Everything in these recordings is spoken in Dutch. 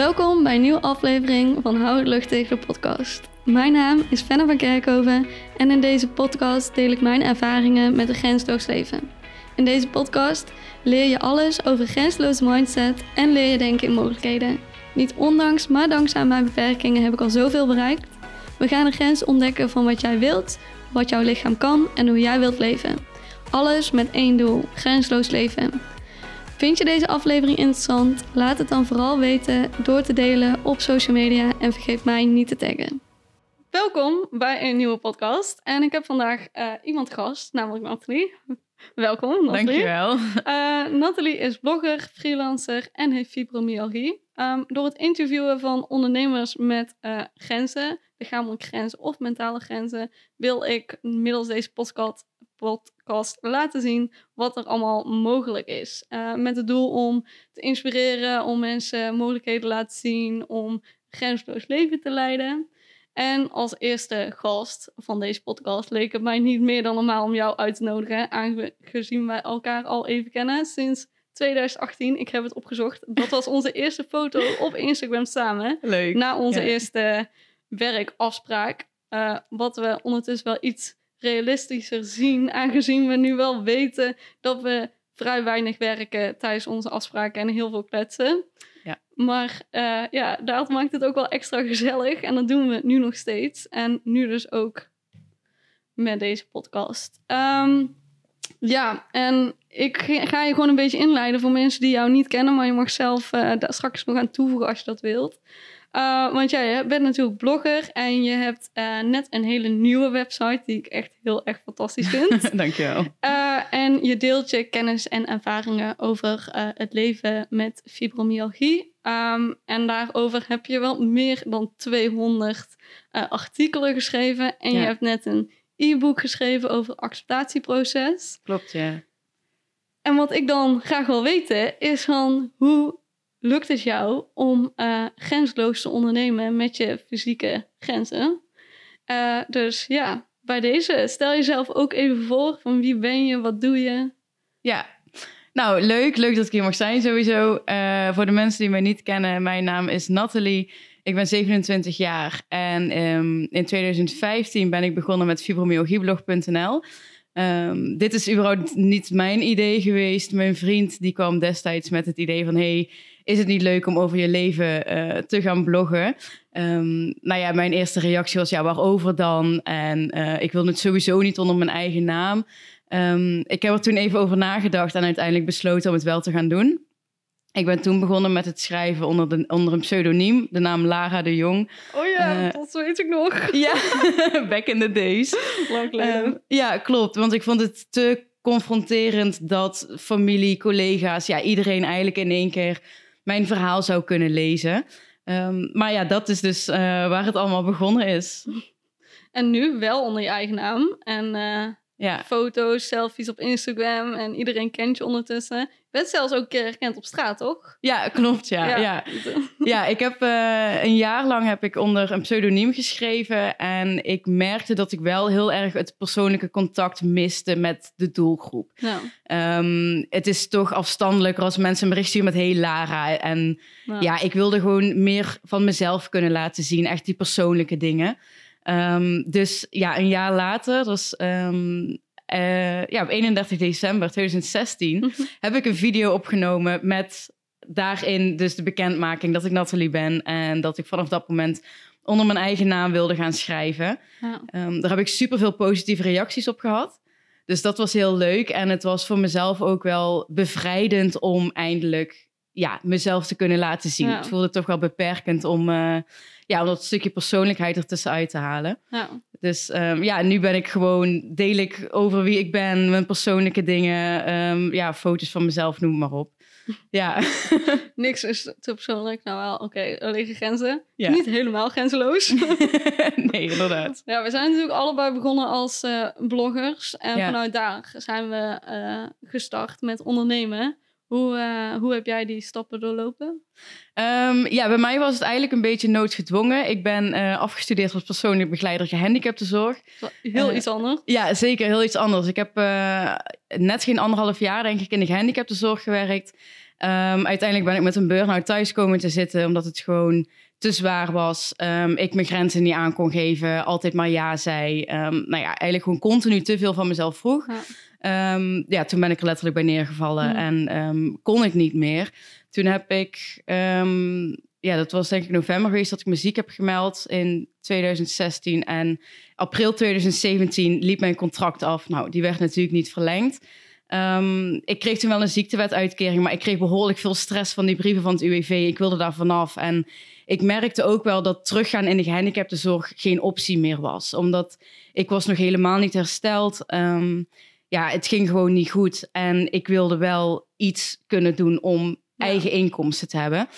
Welkom bij een nieuwe aflevering van Hou het lucht tegen de podcast. Mijn naam is Fenne van Kerkhoven en in deze podcast deel ik mijn ervaringen met een grensloos leven. In deze podcast leer je alles over grensloze mindset en leer je denken in mogelijkheden. Niet ondanks, maar dankzij mijn beperkingen heb ik al zoveel bereikt. We gaan de grens ontdekken van wat jij wilt, wat jouw lichaam kan en hoe jij wilt leven. Alles met één doel: grensloos leven. Vind je deze aflevering interessant? Laat het dan vooral weten door te delen op social media en vergeet mij niet te taggen. Welkom bij een nieuwe podcast. En ik heb vandaag uh, iemand gast, namelijk Nathalie. Welkom, Nathalie. Dankjewel. Uh, Nathalie is blogger, freelancer en heeft fibromyalgie. Um, door het interviewen van ondernemers met uh, grenzen, lichamelijke grenzen of mentale grenzen, wil ik middels deze podcast podcast laten zien wat er allemaal mogelijk is. Uh, met het doel om te inspireren, om mensen mogelijkheden te laten zien, om grensloos leven te leiden. En als eerste gast van deze podcast leek het mij niet meer dan normaal om jou uit te nodigen, aangezien wij elkaar al even kennen sinds 2018. Ik heb het opgezocht. Dat was onze eerste foto op Instagram samen. Leuk. Na onze eerste werkafspraak. Uh, wat we ondertussen wel iets realistischer zien, aangezien we nu wel weten dat we vrij weinig werken tijdens onze afspraken en heel veel kletsen. Ja. Maar uh, ja, dat maakt het ook wel extra gezellig en dat doen we nu nog steeds. En nu dus ook met deze podcast. Um, ja, en ik ga je gewoon een beetje inleiden voor mensen die jou niet kennen, maar je mag zelf uh, daar straks nog aan toevoegen als je dat wilt. Uh, want ja, je bent natuurlijk blogger en je hebt uh, net een hele nieuwe website die ik echt heel erg fantastisch vind. Dankjewel. Uh, en je deelt je kennis en ervaringen over het leven met fibromyalgie. Um, en daarover heb je wel meer dan 200 artikelen geschreven. En ja. je hebt net een e-book geschreven over het acceptatieproces. Klopt, ja. En wat ik dan graag wil weten is van hoe lukt het jou om uh, grensloos te ondernemen met je fysieke grenzen. Uh, dus ja, bij deze stel jezelf ook even voor van wie ben je, wat doe je? Ja, nou leuk, leuk dat ik hier mag zijn sowieso. Uh, voor de mensen die mij niet kennen, mijn naam is Nathalie. Ik ben 27 jaar en um, in 2015 ben ik begonnen met fibromyalgieblog.nl. Um, dit is überhaupt niet mijn idee geweest. Mijn vriend die kwam destijds met het idee van... hey, is het niet leuk om over je leven uh, te gaan bloggen? Um, nou ja, mijn eerste reactie was, ja, waarover dan? En uh, ik wil het sowieso niet onder mijn eigen naam. Um, ik heb er toen even over nagedacht en uiteindelijk besloten om het wel te gaan doen. Ik ben toen begonnen met het schrijven onder, de, onder een pseudoniem, de naam Lara de Jong. Oh ja, uh, dat weet ik nog. Ja, back in the days. Lang geleden. Uh, ja, klopt. Want ik vond het te confronterend dat familie, collega's, ja, iedereen eigenlijk in één keer mijn verhaal zou kunnen lezen. Um, maar ja, dat is dus uh, waar het allemaal begonnen is. En nu wel onder je eigen naam. En uh, ja. foto's, selfies op Instagram. En iedereen kent je ondertussen. Je bent zelfs ook keer herkend op straat, toch? Ja, klopt, ja. Ja, ja. ja ik heb uh, een jaar lang heb ik onder een pseudoniem geschreven. En ik merkte dat ik wel heel erg het persoonlijke contact miste met de doelgroep. Um, het is toch afstandelijker als mensen een bericht sturen met hey Lara. En ja, ik wilde gewoon meer van mezelf kunnen laten zien. Echt die persoonlijke dingen. Um, dus ja, een jaar later, dat was um, uh, ja, op 31 december 2016, heb ik een video opgenomen met daarin dus de bekendmaking dat ik Nathalie ben en dat ik vanaf dat moment onder mijn eigen naam wilde gaan schrijven. Ja. Um, daar heb ik super veel positieve reacties op gehad. Dus dat was heel leuk en het was voor mezelf ook wel bevrijdend om eindelijk ja, mezelf te kunnen laten zien. Ja. Het voelde toch wel beperkend om, uh, ja, om dat stukje persoonlijkheid ertussenuit te halen. Ja. Dus um, ja, nu ben ik gewoon, deel ik over wie ik ben, mijn persoonlijke dingen, um, ja, foto's van mezelf, noem maar op. Ja. Niks is te persoonlijk. Nou wel, oké, okay, er liggen grenzen. Ja. Niet helemaal grenzeloos. nee, inderdaad. Ja, we zijn natuurlijk allebei begonnen als uh, bloggers. En Ja. vanuit daar zijn we uh, gestart met ondernemen. Hoe, uh, hoe heb jij die stappen doorlopen? Um, ja, bij mij was het eigenlijk een beetje noodgedwongen. Ik ben uh, afgestudeerd als persoonlijk begeleider gehandicaptenzorg. Heel Uh, iets anders. Ja, zeker. Heel iets anders. Ik heb net geen anderhalf jaar, denk ik, in de gehandicaptenzorg gewerkt. Ehm, uiteindelijk ben ik met een burn-out thuis komen te zitten, omdat het gewoon te zwaar was. Ehm, ik mijn grenzen niet aan kon geven, altijd maar ja zei. Um, nou ja, eigenlijk gewoon continu te veel van mezelf vroeg. Ja, ja toen ben ik er letterlijk bij neergevallen en kon ik niet meer. Toen heb ik, ja, dat was denk ik november geweest dat ik muziek heb gemeld in 2016. En april 2017 liep mijn contract af. Nou, die werd natuurlijk niet verlengd. Um, ik kreeg toen wel een ziektewetuitkering, maar ik kreeg behoorlijk veel stress van die brieven van het UWV. Ik wilde daar vanaf. En ik merkte ook wel dat teruggaan in de gehandicaptenzorg geen optie meer was. Omdat ik was nog helemaal niet hersteld. Um, ja, het ging gewoon niet goed. En ik wilde wel iets kunnen doen om eigen inkomsten te hebben.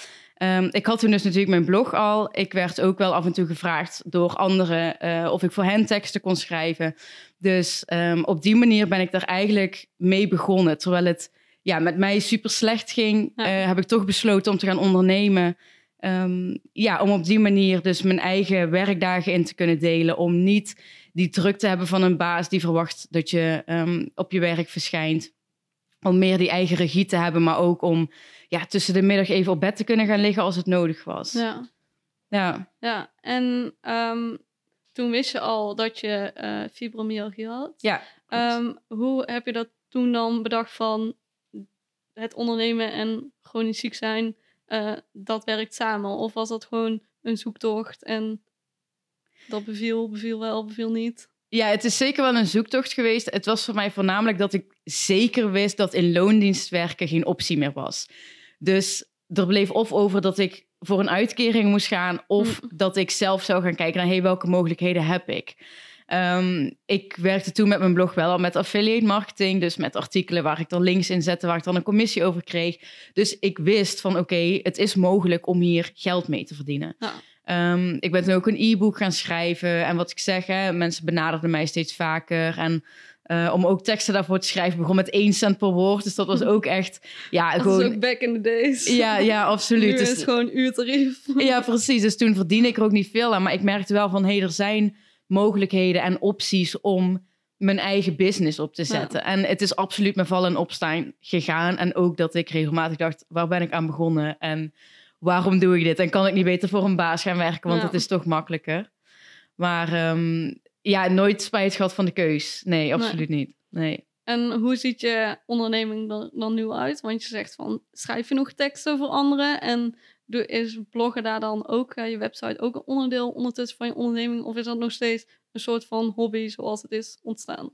Um, ik had toen dus natuurlijk mijn blog al. Ik werd ook wel af en toe gevraagd door anderen uh, of ik voor hen teksten kon schrijven. Dus um, op die manier ben ik daar eigenlijk mee begonnen. Terwijl het ja, met mij super slecht ging, ja. uh, heb ik toch besloten om te gaan ondernemen. Um, ja, om op die manier dus mijn eigen werkdagen in te kunnen delen. Om niet die druk te hebben van een baas die verwacht dat je op je werk verschijnt. Om meer die eigen regie te hebben, maar ook om ja, tussen de middag even op bed te kunnen gaan liggen als het nodig was. Ja. Ja. Ja, en um, toen wist je al dat je uh, fibromyalgie had. Ja. Um, hoe heb je dat toen dan bedacht van het ondernemen en chronisch ziek zijn, uh, dat werkt samen? Of was dat gewoon een zoektocht en dat beviel, beviel wel, beviel niet? Ja, het is zeker wel een zoektocht geweest. Het was voor mij voornamelijk dat ik zeker wist dat in loondienst werken geen optie meer was. Dus er bleef of over dat ik voor een uitkering moest gaan, of mm. dat ik zelf zou gaan kijken naar hey, welke mogelijkheden heb ik. Um, ik werkte toen met mijn blog wel al met affiliate marketing, dus met artikelen waar ik dan links in zette, waar ik dan een commissie over kreeg. Dus ik wist van oké, het is mogelijk om hier geld mee te verdienen. Ja. Um, ik ben toen ook een e-book gaan schrijven en wat ik zeg, hè, mensen benaderden mij steeds vaker en uh, om ook teksten daarvoor te schrijven. begon met één cent per woord. Dus dat was ook echt. Ja, dat gewoon. ook back in the days. Ja, ja absoluut. Nu dus, is gewoon uurtarief. Ja, precies. Dus toen verdiende ik er ook niet veel aan. Maar ik merkte wel van hé, hey, er zijn mogelijkheden en opties om mijn eigen business op te zetten. Ja. En het is absoluut mijn vallen en opstaan gegaan. En ook dat ik regelmatig dacht, waar ben ik aan begonnen? En waarom doe ik dit? En kan ik niet beter voor een baas gaan werken? Want ja. het is toch makkelijker. Maar um, ja, nooit spijt gehad van de keus. Nee, absoluut nee. niet. Nee. En hoe ziet je onderneming dan, dan nu uit? Want je zegt van, schrijf je nog teksten voor anderen? En is bloggen daar dan ook, je website, ook een onderdeel ondertussen van je onderneming? Of is dat nog steeds een soort van hobby zoals het is ontstaan?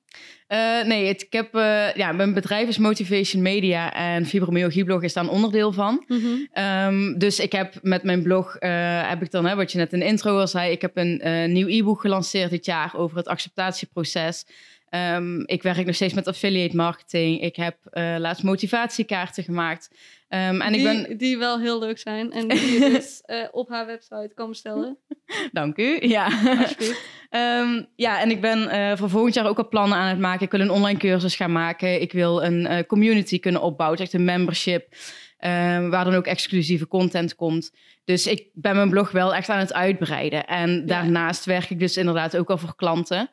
Uh, nee, het, ik heb, uh, ja, mijn bedrijf is Motivation Media en fibromyalgieblog is daar een onderdeel van. Mm -hmm. um, dus ik heb met mijn blog, uh, heb ik dan, hè, wat je net in de intro al zei, ik heb een nieuw e-book gelanceerd dit jaar over het acceptatieproces. Um, ik werk nog steeds met affiliate marketing. Ik heb laatst motivatiekaarten gemaakt. Um, en die, ik ben... die wel heel leuk zijn en die je dus uh, op haar website kan bestellen. Dank u. Ja, um, ja en ik ben uh, voor volgend jaar ook al plannen aan het maken. Ik wil een online cursus gaan maken. Ik wil een uh, community kunnen opbouwen, echt een membership. Um, waar dan ook exclusieve content komt. Dus ik ben mijn blog wel echt aan het uitbreiden. En ja. daarnaast werk ik dus inderdaad ook al voor klanten.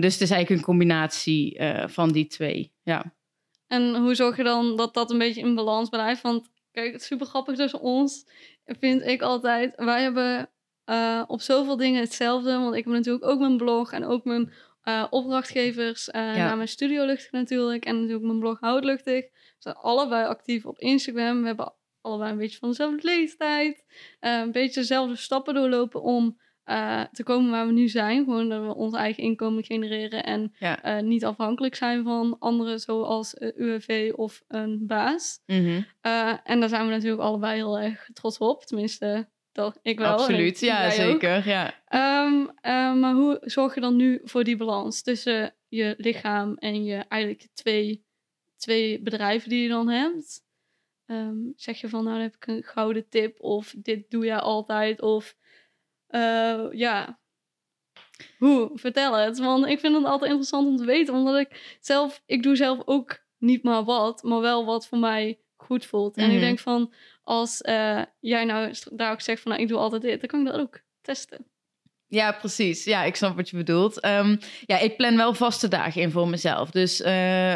dus het is eigenlijk een combinatie van die twee. Ja. En hoe zorg je dan dat dat een beetje in balans blijft? Want kijk, het is super grappig tussen ons, vind ik altijd. Wij hebben uh, op zoveel dingen hetzelfde. Want ik heb natuurlijk ook mijn blog en ook mijn uh, opdrachtgevers uh, ja. naar mijn studio luchtig natuurlijk. En natuurlijk mijn blog houdluchtig. We zijn allebei actief op Instagram. We hebben allebei een beetje van dezelfde leeftijd. een beetje dezelfde stappen doorlopen om uh, te komen waar we nu zijn. Gewoon dat we ons eigen inkomen genereren en ja. uh, niet afhankelijk zijn van anderen zoals uh, UWV of een baas. Mm -hmm. en daar zijn we natuurlijk allebei heel erg trots op. Tenminste, toch, ik wel. Absoluut, ja, zeker. Ook. Ja. Um, maar hoe zorg je dan nu voor die balans tussen je lichaam en je eigenlijk twee, twee bedrijven die je dan hebt? Um, zeg je van, nou dan heb ik een gouden tip of dit doe je altijd of uh, ja, hoe? Vertel het. Want ik vind het altijd interessant om te weten. Omdat ik zelf, ik doe zelf ook niet maar wat, maar wel wat voor mij goed voelt. En mm -hmm. ik mhm. denk van, als uh, jij nou daar ook zegt van, nou, ik doe altijd dit, dan kan ik dat ook testen. Ja, precies. Ja, ik snap wat je bedoelt. Ehm, ja, ik plan wel vaste dagen in voor mezelf. Dus uh,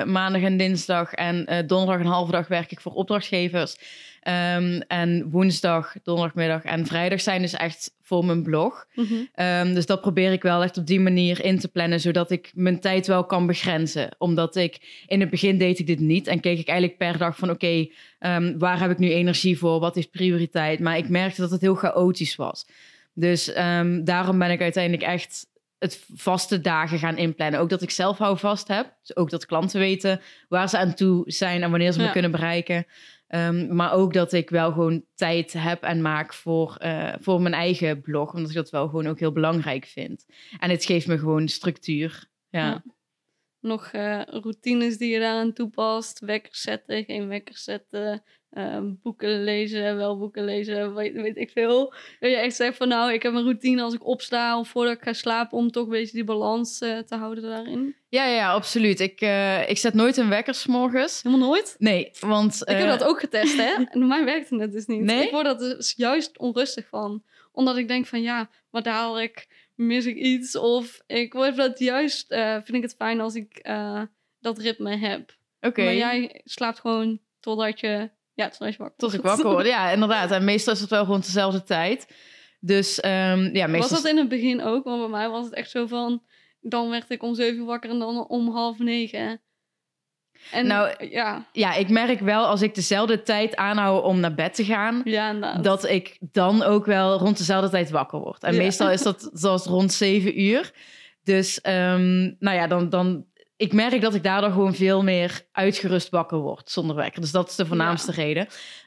maandag en dinsdag en uh, donderdag een halve dag werk ik voor opdrachtgevers. Um, en woensdag, donderdagmiddag en vrijdag zijn dus echt voor mijn blog. Mm -hmm. um, dus dat probeer ik wel echt op die manier in te plannen, zodat ik mijn tijd wel kan begrenzen. Omdat ik in het begin deed ik dit niet en keek ik eigenlijk per dag van oké, okay, um, waar heb ik nu energie voor? Wat is prioriteit? Maar ik merkte dat het heel chaotisch was. Dus daarom ben ik uiteindelijk echt het vaste dagen gaan inplannen. Ook dat ik zelf hou vast heb. Dus ook dat klanten weten waar ze aan toe zijn en wanneer ze ja. me kunnen bereiken. Um, maar ook dat ik wel gewoon tijd heb en maak voor, uh, voor mijn eigen blog. Omdat ik dat wel gewoon ook heel belangrijk vind. En het geeft me gewoon structuur. Ja. Nog uh, routines die je daaraan toepast. Wekker zetten, geen wekker zetten. Uh, boeken lezen, wel boeken lezen, weet, weet ik veel. Dat je echt zegt van nou, ik heb een routine als ik opsta of voordat ik ga slapen om toch een beetje die balans uh, te houden daarin. Ja, ja, absoluut. Ik, uh, ik zet nooit een wekker s morgens. Helemaal nooit? Nee, want... Ik heb dat ook getest, hè. En mij werkte het dus niet. Nee? Ik word er dus juist onrustig van. Omdat ik denk van ja, maar dadelijk mis ik iets. Of ik word dat juist, vind ik het fijn als ik dat ritme heb. Oké. Okay. Maar jij slaapt gewoon totdat je ja, tot je wakker Tot ik wakker word, ja, inderdaad. En meestal is het wel rond dezelfde tijd. Dus um, ja, meestal... Was dat in het begin ook? Want bij mij was het echt zo van... Dan werd ik om zeven uur wakker en dan om half negen. En, nou, ja. ja, ik merk wel als ik dezelfde tijd aanhoud om naar bed te gaan... Ja, dat ik dan ook wel rond dezelfde tijd wakker word. En ja. meestal is dat zoals rond zeven uur. Dus um, nou ja, dan, dan ik merk dat ik daardoor gewoon veel meer uitgerust wakker word zonder wekker. Dus dat is de voornaamste ja. reden.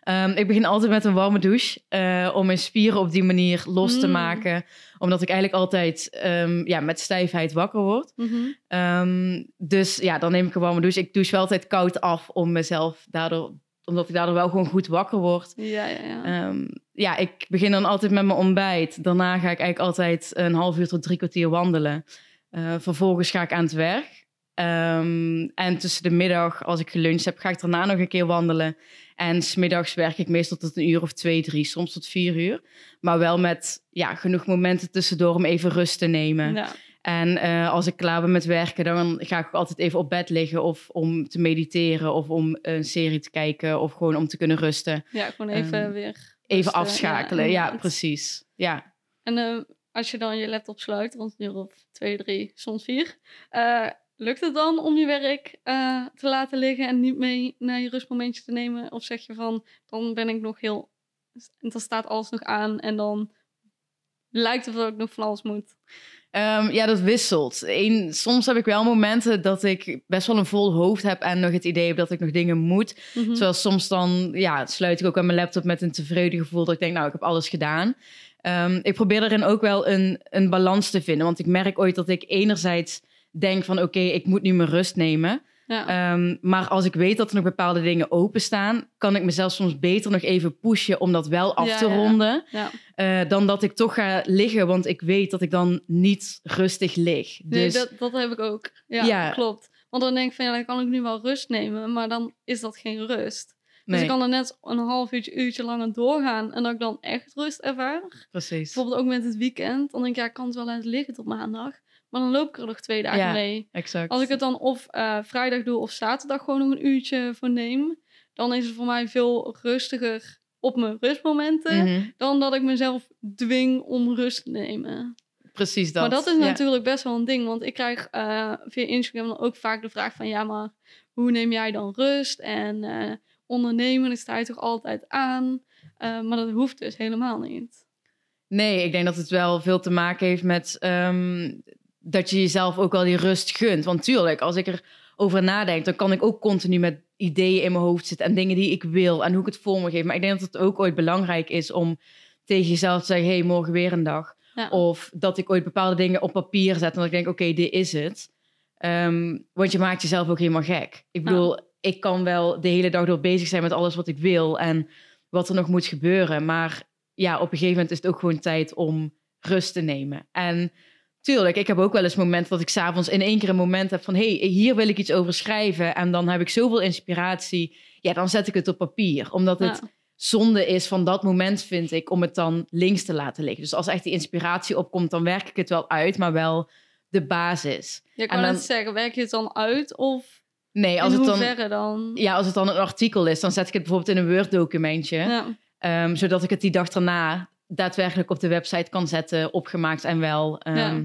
Um, ik begin altijd met een warme douche uh, om mijn spieren op die manier los mm. te maken. Omdat ik eigenlijk altijd um, ja, met stijfheid wakker word. Mm -hmm. um, dus ja, dan neem ik een warme douche. Ik douche wel altijd koud af om mezelf daardoor omdat ik daardoor wel gewoon goed wakker word. Ja, ja, ja. Um, ja, ik begin dan altijd met mijn ontbijt. Daarna ga ik eigenlijk altijd een half uur tot drie kwartier wandelen. Uh, vervolgens ga ik aan het werk. Um, en tussen de middag, als ik geluncht heb, ga ik daarna nog een keer wandelen. En smiddags werk ik meestal tot een uur of twee, drie, soms tot vier uur. Maar wel met ja, genoeg momenten tussendoor om even rust te nemen. Ja. En uh, als ik klaar ben met werken, dan ga ik altijd even op bed liggen. Of om te mediteren, of om een serie te kijken, of gewoon om te kunnen rusten. Ja, gewoon even um, weer. Even afschakelen, ja, ja, precies. Ja. En uh, als je dan je laptop sluit, rond een uur of twee, drie, soms vier. Uh, Lukt het dan om je werk uh, te laten liggen en niet mee naar je rustmomentje te nemen? Of zeg je van, dan ben ik nog heel... Dan staat alles nog aan en dan lijkt het of ik nog van alles moet. Um, ja, dat wisselt. Eén, soms heb ik wel momenten dat ik best wel een vol hoofd heb en nog het idee heb dat ik nog dingen moet. Mhm. Mm -hmm. Zoals soms dan ja, sluit ik ook aan mijn laptop met een tevreden gevoel dat ik denk, nou, ik heb alles gedaan. Um, ik probeer daarin ook wel een, een balans te vinden. Want ik merk ooit dat ik enerzijds denk van oké, okay, ik moet nu mijn rust nemen. Ja. Um, maar als ik weet dat er nog bepaalde dingen openstaan, kan ik mezelf soms beter nog even pushen om dat wel af ja, te ronden. Ja. Uh, dan dat ik toch ga liggen, want ik weet dat ik dan niet rustig lig. Nee, Dus dat, dat heb ik ook. Ja, klopt. Want dan denk ik van ja, dan kan ik nu wel rust nemen, maar dan is dat geen rust. Dus ik kan er net een half uurtje, uurtje langer doorgaan en dat ik dan echt rust ervaar. precies. Bijvoorbeeld ook met het weekend. Dan denk ik, ja, ik kan het wel laten liggen tot maandag. Maar dan loop ik er nog twee dagen Ja. mee. Exact. Als ik het dan of eh, vrijdag doe of zaterdag gewoon nog een uurtje voor neem, dan is het voor mij veel rustiger op mijn rustmomenten Mhm. dan dat ik mezelf dwing om rust te nemen. Precies dat. Maar dat is Ja. natuurlijk best wel een ding, want ik krijg eh, via Instagram dan ook vaak de vraag van ja, maar hoe neem jij dan rust? En eh, ondernemen, dat sta je toch altijd aan? Maar dat hoeft dus helemaal niet. Nee, ik denk dat het wel veel te maken heeft met ehm, dat je jezelf ook wel die rust gunt. Want tuurlijk, als ik erover nadenk, dan kan ik ook continu met ideeën in mijn hoofd zitten en dingen die ik wil en hoe ik het voor me geef. Maar ik denk dat het ook ooit belangrijk is om tegen jezelf te zeggen: hé, hey, morgen weer een dag. Ja. Of dat ik ooit bepaalde dingen op papier zet en dat ik denk: oké, dit is het. Ehm, want je maakt jezelf ook helemaal gek. Ik bedoel, ik kan wel de hele dag door bezig zijn met alles wat ik wil en wat er nog moet gebeuren. Maar ja, op een gegeven moment is het ook gewoon tijd om rust te nemen. En tuurlijk, ik heb ook wel eens momenten dat ik s'avonds in één keer een moment heb van... hé, hey, hier wil ik iets over schrijven. En dan heb ik zoveel inspiratie. Ja, dan zet ik het op papier. Omdat het Ja. zonde is van dat moment, vind ik, om het dan links te laten liggen. Dus als echt die inspiratie opkomt, dan werk ik het wel uit, maar wel de basis. Je kan En dan- het zeggen, werk je het dan uit of Nee, als het dan? ja, als het dan een artikel is, dan zet ik het bijvoorbeeld in een Word-documentje. Ja. Ehm, zodat ik het die dag daarna daadwerkelijk op de website kan zetten, opgemaakt en wel. Ehm, Ja.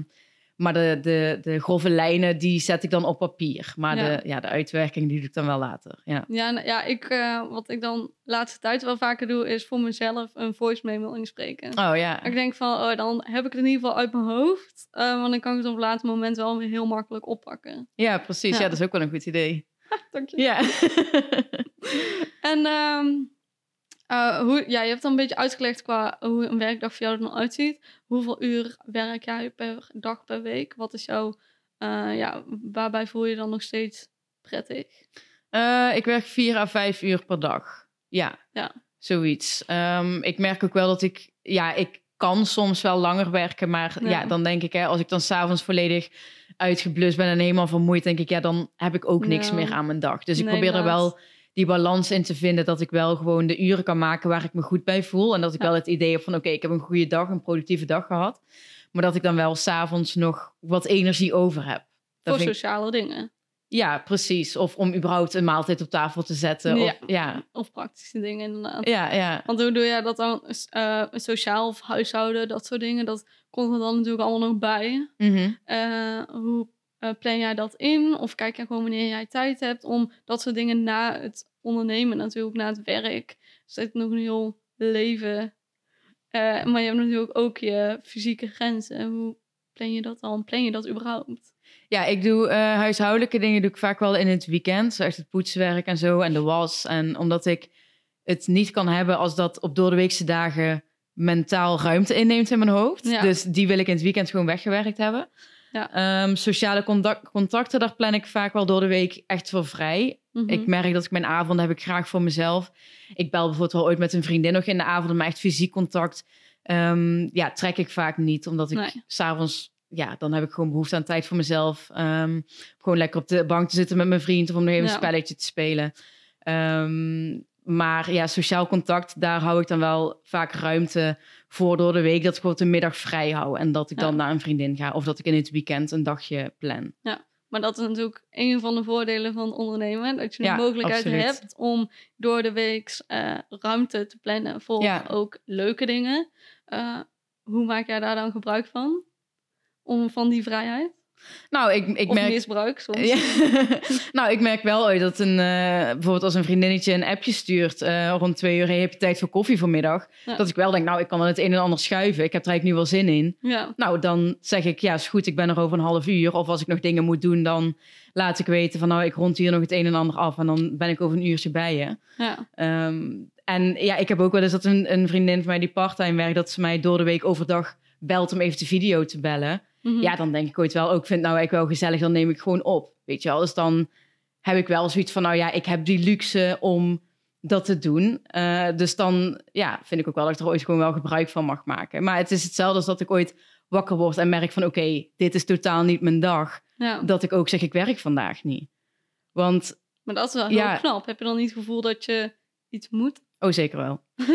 Maar de, de, de grove lijnen, die zet ik dan op papier. Maar Ja. De, ja, de uitwerking, die doe ik dan wel later. Ja. Ja, nou, ja ik, eh, wat ik dan laatste tijd wel vaker doe, is voor mezelf een voice memo inspreken. Oh ja. Ik denk van, oh, dan heb ik het in ieder geval uit mijn hoofd. eh, want dan kan ik het op een later moment wel weer heel makkelijk oppakken. Ja, precies. Ja. Ja. dat is ook wel een goed idee. Dank je. Ja. En ehm, eh, hoe, ja, je hebt dan een beetje uitgelegd qua hoe een werkdag voor jou er dan uitziet. Hoeveel uur werk jij per dag per week? Wat is jouw, eh, ja, waarbij voel je dan nog steeds prettig? Eh, ik werk vier à vijf uur per dag. Ja, Ja. zoiets. Ehm, ik merk ook wel dat ik... Ja, ik kan soms wel langer werken. Maar ja, Ja. dan denk ik... Hè, als ik dan s'avonds volledig uitgeblust ben en helemaal vermoeid... denk ik, ja, dan heb ik ook niks Ja. meer aan mijn dag. Dus ik Nee, probeer er wel die balans in te vinden... dat ik wel gewoon de uren kan maken waar ik me goed bij voel. En dat ik Ja. wel het idee heb van... oké, ik heb een goede dag, een productieve dag gehad. Maar dat ik dan wel s'avonds nog wat energie over heb. Dat Voor ik- sociale dingen. ja, precies. Of om überhaupt een maaltijd op tafel te zetten. Ja. Of, ja. Of praktische dingen inderdaad. Ja, ja. Want hoe doe jij dat dan? eh, sociaal of huishouden, dat soort dingen. Dat komt er dan natuurlijk allemaal nog bij. Mhm. Eh, hoe eh, plan jij dat in? Of kijk je gewoon wanneer jij tijd hebt om dat soort dingen na het ondernemen, natuurlijk na het werk. Dus dat is nog een heel leven. Eh, maar je hebt natuurlijk ook je fysieke grenzen. Hoe plan je dat dan? Plan je dat überhaupt? Ja, ik doe eh, huishoudelijke dingen doe ik vaak wel in het weekend. Zoals het poetswerk en zo en de was. En omdat ik het niet kan hebben als dat op doordeweekse dagen mentaal ruimte inneemt in mijn hoofd. Ja. Dus die wil ik in het weekend gewoon weggewerkt hebben. Ja. Ehm, sociale contact, contacten, daar plan ik vaak wel door de week echt voor vrij. Mhm. Ik merk dat ik mijn avonden heb ik graag voor mezelf. Ik bel bijvoorbeeld wel ooit met een vriendin nog in de avond, maar echt fysiek contact ehm, ja, trek ik vaak niet. Omdat ik Nee. s'avonds, ja, dan heb ik gewoon behoefte aan tijd voor mezelf. Ehm, gewoon lekker op de bank te zitten met mijn vriend of om nog even Ja. een spelletje te spelen. Maar ja, sociaal contact, daar hou ik dan wel vaak ruimte voor door de week. Dat ik gewoon de middag vrij hou en dat ik Ja. dan naar een vriendin ga. Of dat ik in het weekend een dagje plan. Maar dat is natuurlijk een van de voordelen van ondernemen. Dat je de Ja, mogelijkheid absoluut. hebt om door de week eh, ruimte te plannen voor Ja. ook leuke dingen. Eh, hoe maak jij daar dan gebruik van? Om van die vrijheid? Nou, ik, ik of merk... misbruik soms? Ja. nou, ik merk wel ooit dat een, eh, bijvoorbeeld als een vriendinnetje een appje stuurt eh, rond twee uur, heb je tijd voor koffie vanmiddag? Ja. Dat ik wel denk, nou, ik kan wel het een en ander schuiven. Ik heb er eigenlijk nu wel zin in. Ja, Nou, dan zeg ik, ja, is goed, ik ben er over een half uur. Of als ik nog dingen moet doen, dan laat ik weten van, nou, ik rond hier nog het een en ander af. En dan ben ik over een uurtje bij je. ja. Ehm, en ja, ik heb ook wel eens dat een, een vriendin van mij die parttime werkt, dat ze mij door de week overdag belt om even de video te bellen. Mhm. Ja, dan denk ik ooit wel, ook ik vind het nou eigenlijk wel gezellig, dan neem ik gewoon op. Weet je wel, dus dan heb ik wel zoiets van, nou ja, ik heb die luxe om dat te doen. Eh, dus dan ja, vind ik ook wel dat ik er ooit gewoon wel gebruik van mag maken. Maar het is hetzelfde als dat ik ooit wakker word en merk van, oké, dit is totaal niet mijn dag. ja. Dat ik ook zeg, ik werk vandaag niet. Want, Maar dat is wel heel Ja. knap. Heb je dan niet het gevoel dat je iets moet? oh zeker wel.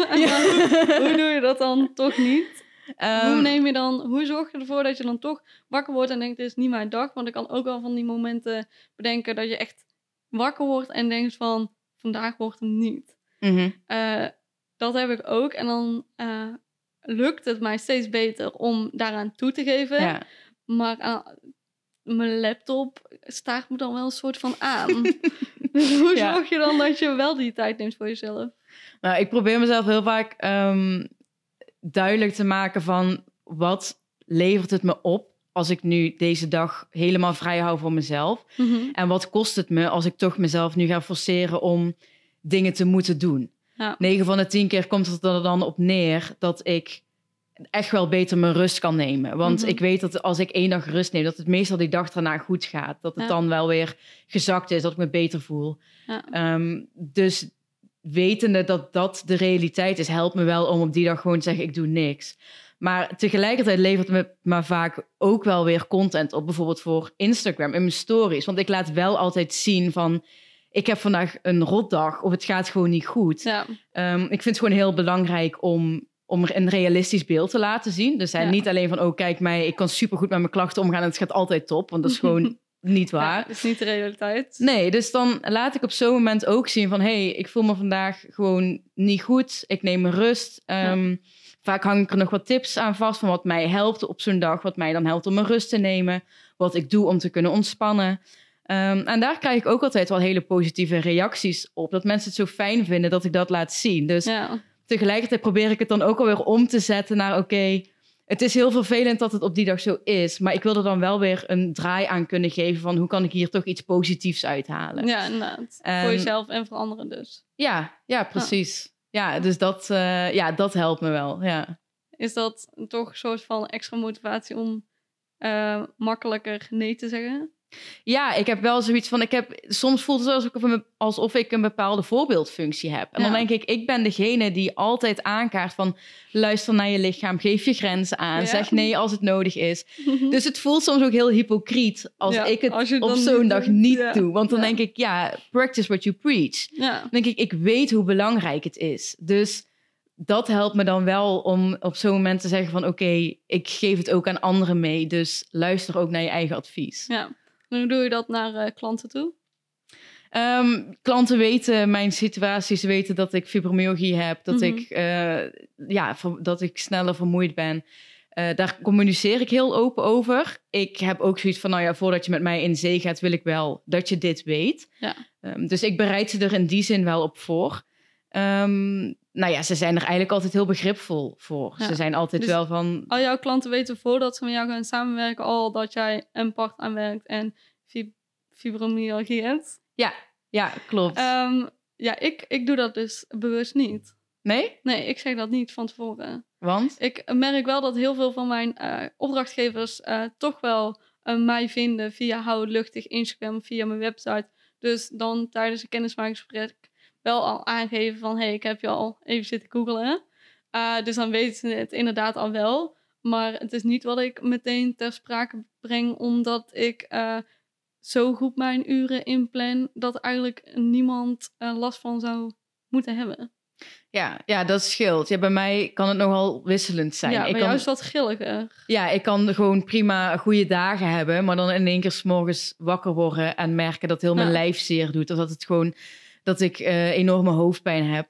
Hoe doe je dat dan toch niet? Ehm, hoe neem je dan, hoe zorg je ervoor dat je dan toch wakker wordt en denkt, dit is niet mijn dag? Want ik kan ook wel van die momenten bedenken dat je echt wakker wordt en denkt van, vandaag wordt het niet. mhm. Eh, dat heb ik ook. En dan eh, lukt het mij steeds beter om daaraan toe te geven. ja. Maar aan- mijn laptop staart me dan wel een soort van aan. dus hoe Ja. zorg je dan dat je wel die tijd neemt voor jezelf? Nou, ik probeer mezelf heel vaak ehm, duidelijk te maken van wat levert het me op als ik nu deze dag helemaal vrij hou voor mezelf. Mhm. En wat kost het me als ik toch mezelf nu ga forceren om dingen te moeten doen? Ja. 9 van de 10 keer komt het er dan op neer dat ik echt wel beter mijn rust kan nemen. Want Mhm. ik weet dat als ik één dag rust neem, dat het meestal die dag daarna goed gaat. Dat het Ja. dan wel weer gezakt is, dat ik me beter voel. Ja. Ehm, dus wetende dat dat de realiteit is, helpt me wel om op die dag gewoon te zeggen, ik doe niks. Maar tegelijkertijd levert me maar vaak ook wel weer content op. Bijvoorbeeld voor Instagram in mijn stories. Want ik laat wel altijd zien van... ik heb vandaag een rotdag of het gaat gewoon niet goed. Ja. Ehm, ik vind het gewoon heel belangrijk om, om een realistisch beeld te laten zien. Dus Ja. niet alleen van, oh kijk mij, ik kan supergoed met mijn klachten omgaan en het gaat altijd top. Want dat is gewoon niet waar. Ja, is niet de realiteit. Nee, dus dan laat ik op zo'n moment ook zien van... hé, hey, ik voel me vandaag gewoon niet goed. Ik neem mijn rust. Ehm, Vaak hang ik er nog wat tips aan vast van wat mij helpt op zo'n dag. Wat mij dan helpt om mijn rust te nemen. Wat ik doe om te kunnen ontspannen. Ehm, en daar krijg ik ook altijd wel hele positieve reacties op. Dat mensen het zo fijn vinden dat ik dat laat zien. Dus Ja. tegelijkertijd probeer ik het dan ook alweer om te zetten naar... oké, het is heel vervelend dat het op die dag zo is. Maar ik wil er dan wel weer een draai aan kunnen geven... van hoe kan ik hier toch iets positiefs uithalen. ja, inderdaad. Voor jezelf en voor anderen dus. Ja, ja, precies. Ja, dus dat, eh, ja, dat helpt me wel. Ja. Is dat toch een soort van extra motivatie om eh, makkelijker nee te zeggen? Ja, ik heb wel zoiets van. Ik heb, soms voelt het alsof ik, een- alsof ik een bepaalde voorbeeldfunctie heb. En dan denk ik, ik ben degene die altijd aankaart van luister naar je lichaam, geef je grenzen aan, Ja. zeg nee als het nodig is. Dus het voelt soms ook heel hypocriet als Ja, ik het als op zo'n dag niet doe. Want dan denk ik, ja, practice what you preach. Dan denk ik, ik weet hoe belangrijk het is. Dus dat helpt me dan wel om op zo'n moment te zeggen van... oké, ik geef het ook aan anderen mee. Dus luister ook naar je eigen advies. ja. Hoe doe je dat naar eh, klanten toe? Ehm, klanten weten mijn situatie. Ze weten dat ik fibromyalgie heb. Dat, Mhm. ik, eh, ja, dat ik sneller vermoeid ben. Eh, daar communiceer ik heel open over. Ik heb ook zoiets van, nou ja, voordat je met mij in zee gaat... wil ik wel dat je dit weet. Ja. Ehm, dus ik bereid ze er in die zin wel op voor. Ehm, nou ja, ze zijn er eigenlijk altijd heel begripvol voor. Ja. Ze zijn altijd Dus- wel van... Al jouw klanten weten voordat ze met jou gaan samenwerken al dat jij een part aanwerkt en fib- fibromyalgie hebt. Ja, klopt. Ehm, ja, ik, ik doe dat dus bewust niet. nee? Nee, ik zeg dat niet van tevoren. Want? Ik merk wel dat heel veel van mijn eh, opdrachtgevers eh, toch wel eh, mij vinden via Hou Luchtig Instagram, via mijn website. Dus dan tijdens een kennismakingsgesprek wel al aangeven van... hey, ik heb je al even zitten googlen. Eh, dus dan weten ze het inderdaad al wel. Maar het is niet wat ik meteen ter sprake breng... omdat ik eh, zo goed mijn uren inplan... dat eigenlijk niemand eh, last van zou moeten hebben. Ja, ja, dat scheelt. Ja, bij mij kan het nogal wisselend zijn. ja, ik kan, jou is dat grilliger. Ja, ik kan gewoon prima goede dagen hebben, maar dan in één keer 's morgens wakker worden en merken dat heel mijn Ja. lijf zeer doet. Of dat het gewoon dat ik eh, enorme hoofdpijn heb.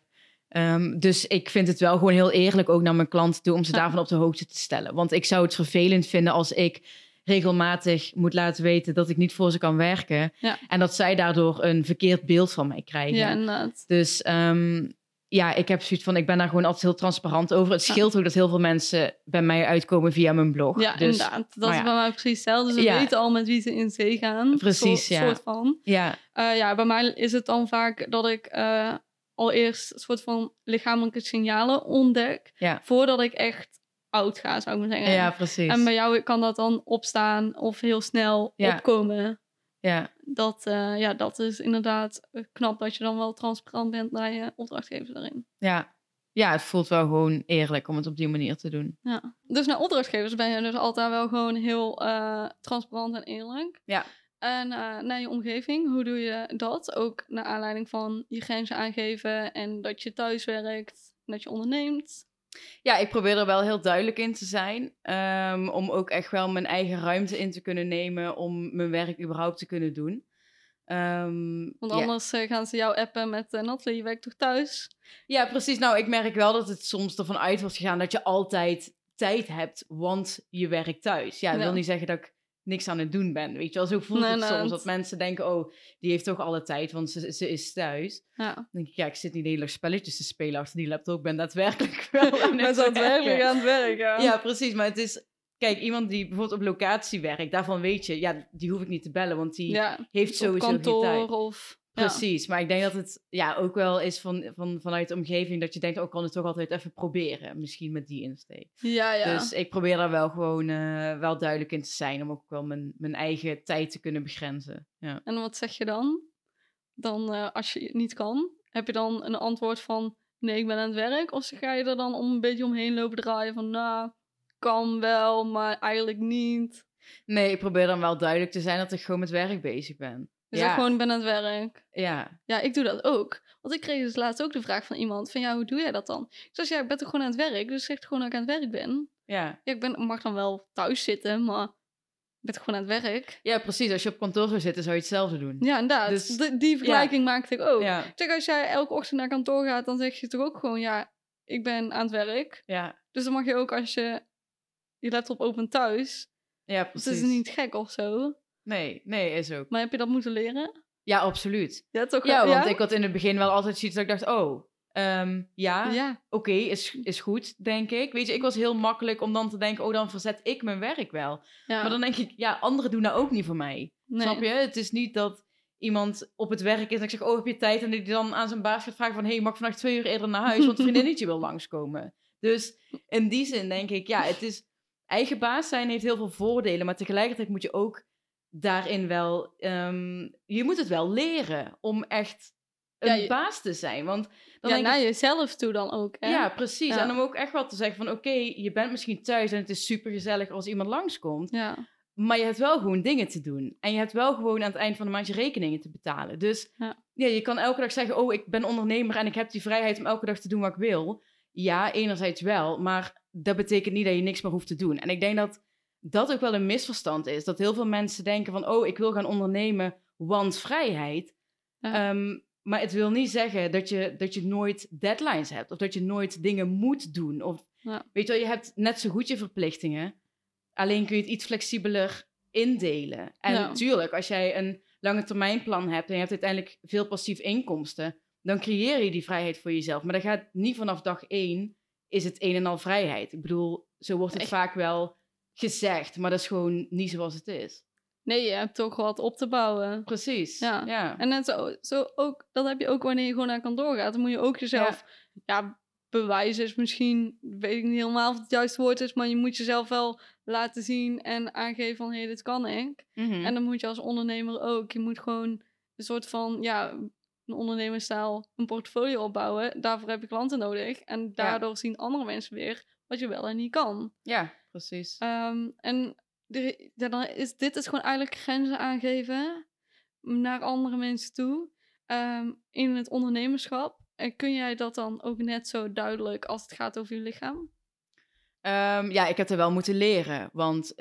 Ehm, dus ik vind het wel gewoon heel eerlijk ook naar mijn klanten toe om ze daarvan op de hoogte te stellen. Want ik zou het vervelend vinden als ik regelmatig moet laten weten dat ik niet voor ze kan werken. Ja. En dat zij daardoor een verkeerd beeld van mij krijgen. Ja. Dus ehm, ja, ik heb zoiets van, ik ben daar gewoon altijd heel transparant over. Het Ja. scheelt ook dat heel veel mensen bij mij uitkomen via mijn blog. Ja, dus, inderdaad. Dat is ja. bij mij precies hetzelfde. Ze Ja. weten al met wie ze in zee gaan. Precies, soort, ja. soort van. Ja, Eh, ja, bij mij is het dan vaak dat ik eh, al eerst een soort van lichamelijke signalen ontdek. Ja. Voordat ik echt oud ga, zou ik maar zeggen. ja, precies. En bij jou kan dat dan opstaan of heel snel Ja. opkomen. Ja. Dat, eh, ja, dat is inderdaad eh, knap dat je dan wel transparant bent naar je opdrachtgevers daarin. Ja. ja, het voelt wel gewoon eerlijk om het op die manier te doen. Ja. Dus naar opdrachtgevers ben je dus altijd wel gewoon heel eh, transparant en eerlijk. Ja. En naar je omgeving, hoe doe je dat? Ook naar aanleiding van je grenzen aangeven en dat je thuis werkt, dat je onderneemt. Ja, ik probeer er wel heel duidelijk in te zijn. ehm, om ook echt wel mijn eigen ruimte in te kunnen nemen om mijn werk überhaupt te kunnen doen. Ehm, Want anders eh, gaan ze jou appen met uh, Natalie, je werkt toch thuis? Ja, precies. Nou, ik merk wel dat het soms ervan uit wordt gegaan dat je altijd tijd hebt, want je werkt thuis. Ja, dat Ja. wil niet zeggen dat ik niks aan het doen ben. Weet je wel, zo voelt Nee, het soms. Dat mensen denken, oh, die heeft toch alle tijd, want ze, ze is thuis. Ja. Dan denk ik, ja, ik zit niet de hele dag spelletjes te spelen achter die laptop. Ik ben daadwerkelijk wel aan het daadwerkelijk aan het werken. Ja, precies. Maar het is... Kijk, iemand die bijvoorbeeld op locatie werkt, daarvan weet je, ja, die hoef ik niet te bellen, want die Ja, heeft sowieso geen kantoor tijd. of... Precies, maar ik denk dat het ja, ook wel is van, van, vanuit de omgeving dat je denkt, oh, ik kan het toch altijd even proberen. Misschien met die insteek. Ja, ja. Dus ik probeer daar wel gewoon eh, wel duidelijk in te zijn, om ook wel mijn, mijn eigen tijd te kunnen begrenzen. Ja. En wat zeg je dan? Dan, eh, als je het niet kan, heb je dan een antwoord van nee, ik ben aan het werk? Of ga je er dan om een beetje omheen lopen draaien van nou, kan wel, maar eigenlijk niet? Nee, ik probeer dan wel duidelijk te zijn dat ik gewoon met werk bezig ben. Dus Ja. zegt gewoon, ik ben aan het werk. Ja, Ja, ik doe dat ook. Want ik kreeg dus laatst ook de vraag van iemand van, ja, hoe doe jij dat dan? Ik zei, ja, ik ben toch gewoon aan het werk? Dus zeg gewoon dat ik aan het werk ben. ja. Ja, ik ben, mag dan wel thuis zitten, maar ik ben toch gewoon aan het werk? ja, precies. Als je op kantoor zou zitten, zou je hetzelfde doen. Ja, inderdaad. Dus- Die- die vergelijking maakte ik ook. Ja, Ik Zeg, als jij elke ochtend naar kantoor gaat, dan zeg je toch ook gewoon, ja, ik ben aan het werk. ja, Dus dan mag je ook als je je laptop opent thuis. ja Het precies. is niet gek of zo. Nee, nee, is ook. Maar heb je dat moeten leren? Ja, absoluut. Ja, toch? Ja, want ik had in het begin wel altijd zoiets dat ik dacht, oh, ehm, ja, Ja, oké, is, is goed, denk ik. Weet je, ik was heel makkelijk om dan te denken, oh, dan verzet ik mijn werk wel. ja. Maar dan denk ik, ja, anderen doen dat ook niet voor mij. nee. Snap je? Het is niet dat iemand op het werk is en ik zeg, oh, heb je tijd? En die dan aan zijn baas gaat vragen van, hey, mag ik vandaag twee uur eerder naar huis? Want een vriendinnetje wil langskomen. Dus in die zin denk ik, ja, het is... Eigen baas zijn heeft heel veel voordelen, maar tegelijkertijd moet je ook daarin wel... ehm, je moet het wel leren om echt een Ja, je- baas te zijn. Want dan ja, naar ik, jezelf toe dan ook. Hè? ja, precies. Ja. En om ook echt wel te zeggen van, oké, je bent misschien thuis en het is super gezellig als iemand langskomt. ja. Maar je hebt wel gewoon dingen te doen. En je hebt wel gewoon aan het eind van de maand je rekeningen te betalen. Dus Ja. ja. je kan elke dag zeggen: Oh, ik ben ondernemer en ik heb die vrijheid om elke dag te doen wat ik wil. Ja, enerzijds wel. Maar dat betekent niet dat je niks meer hoeft te doen. En ik denk dat dat ook wel een misverstand is. Dat heel veel mensen denken: van, Oh, ik wil gaan ondernemen, want vrijheid. Ja. Ehm, maar het wil niet zeggen dat je, dat je nooit deadlines hebt. Of dat je nooit dingen moet doen. Of Ja. weet je wel, je hebt net zo goed je verplichtingen. Alleen kun je het iets flexibeler indelen. En Ja. natuurlijk, als jij een lange termijn plan hebt en je hebt uiteindelijk veel passief inkomsten, dan creëer je die vrijheid voor jezelf. Maar dat gaat niet vanaf dag één, is het een en al vrijheid. Ik bedoel, zo wordt het vaak wel gezegd, maar dat is gewoon niet zoals het is. Nee, je hebt toch wat op te bouwen. Precies. Ja. ja. En net zo, zo ook, dat heb je ook wanneer je gewoon naar kantoor gaat. Dan moet je ook jezelf, ja, bewijzen is misschien, weet ik niet helemaal of het het juiste woord is, maar je moet jezelf wel laten zien en aangeven van, hé, hey, dit kan ik. Mhm. En dan moet je als ondernemer ook. Je moet gewoon een soort van, ja, een ondernemerstaal, een portfolio opbouwen. Daarvoor heb je klanten nodig. En daardoor zien andere mensen weer wat je wel en niet kan. ja, precies. Ehm, en dan is, dit is gewoon eigenlijk grenzen aangeven naar andere mensen toe. Ehm, in het ondernemerschap. En kun jij dat dan ook net zo duidelijk als het gaat over je lichaam? Ehm, ja, ik heb er wel moeten leren. Want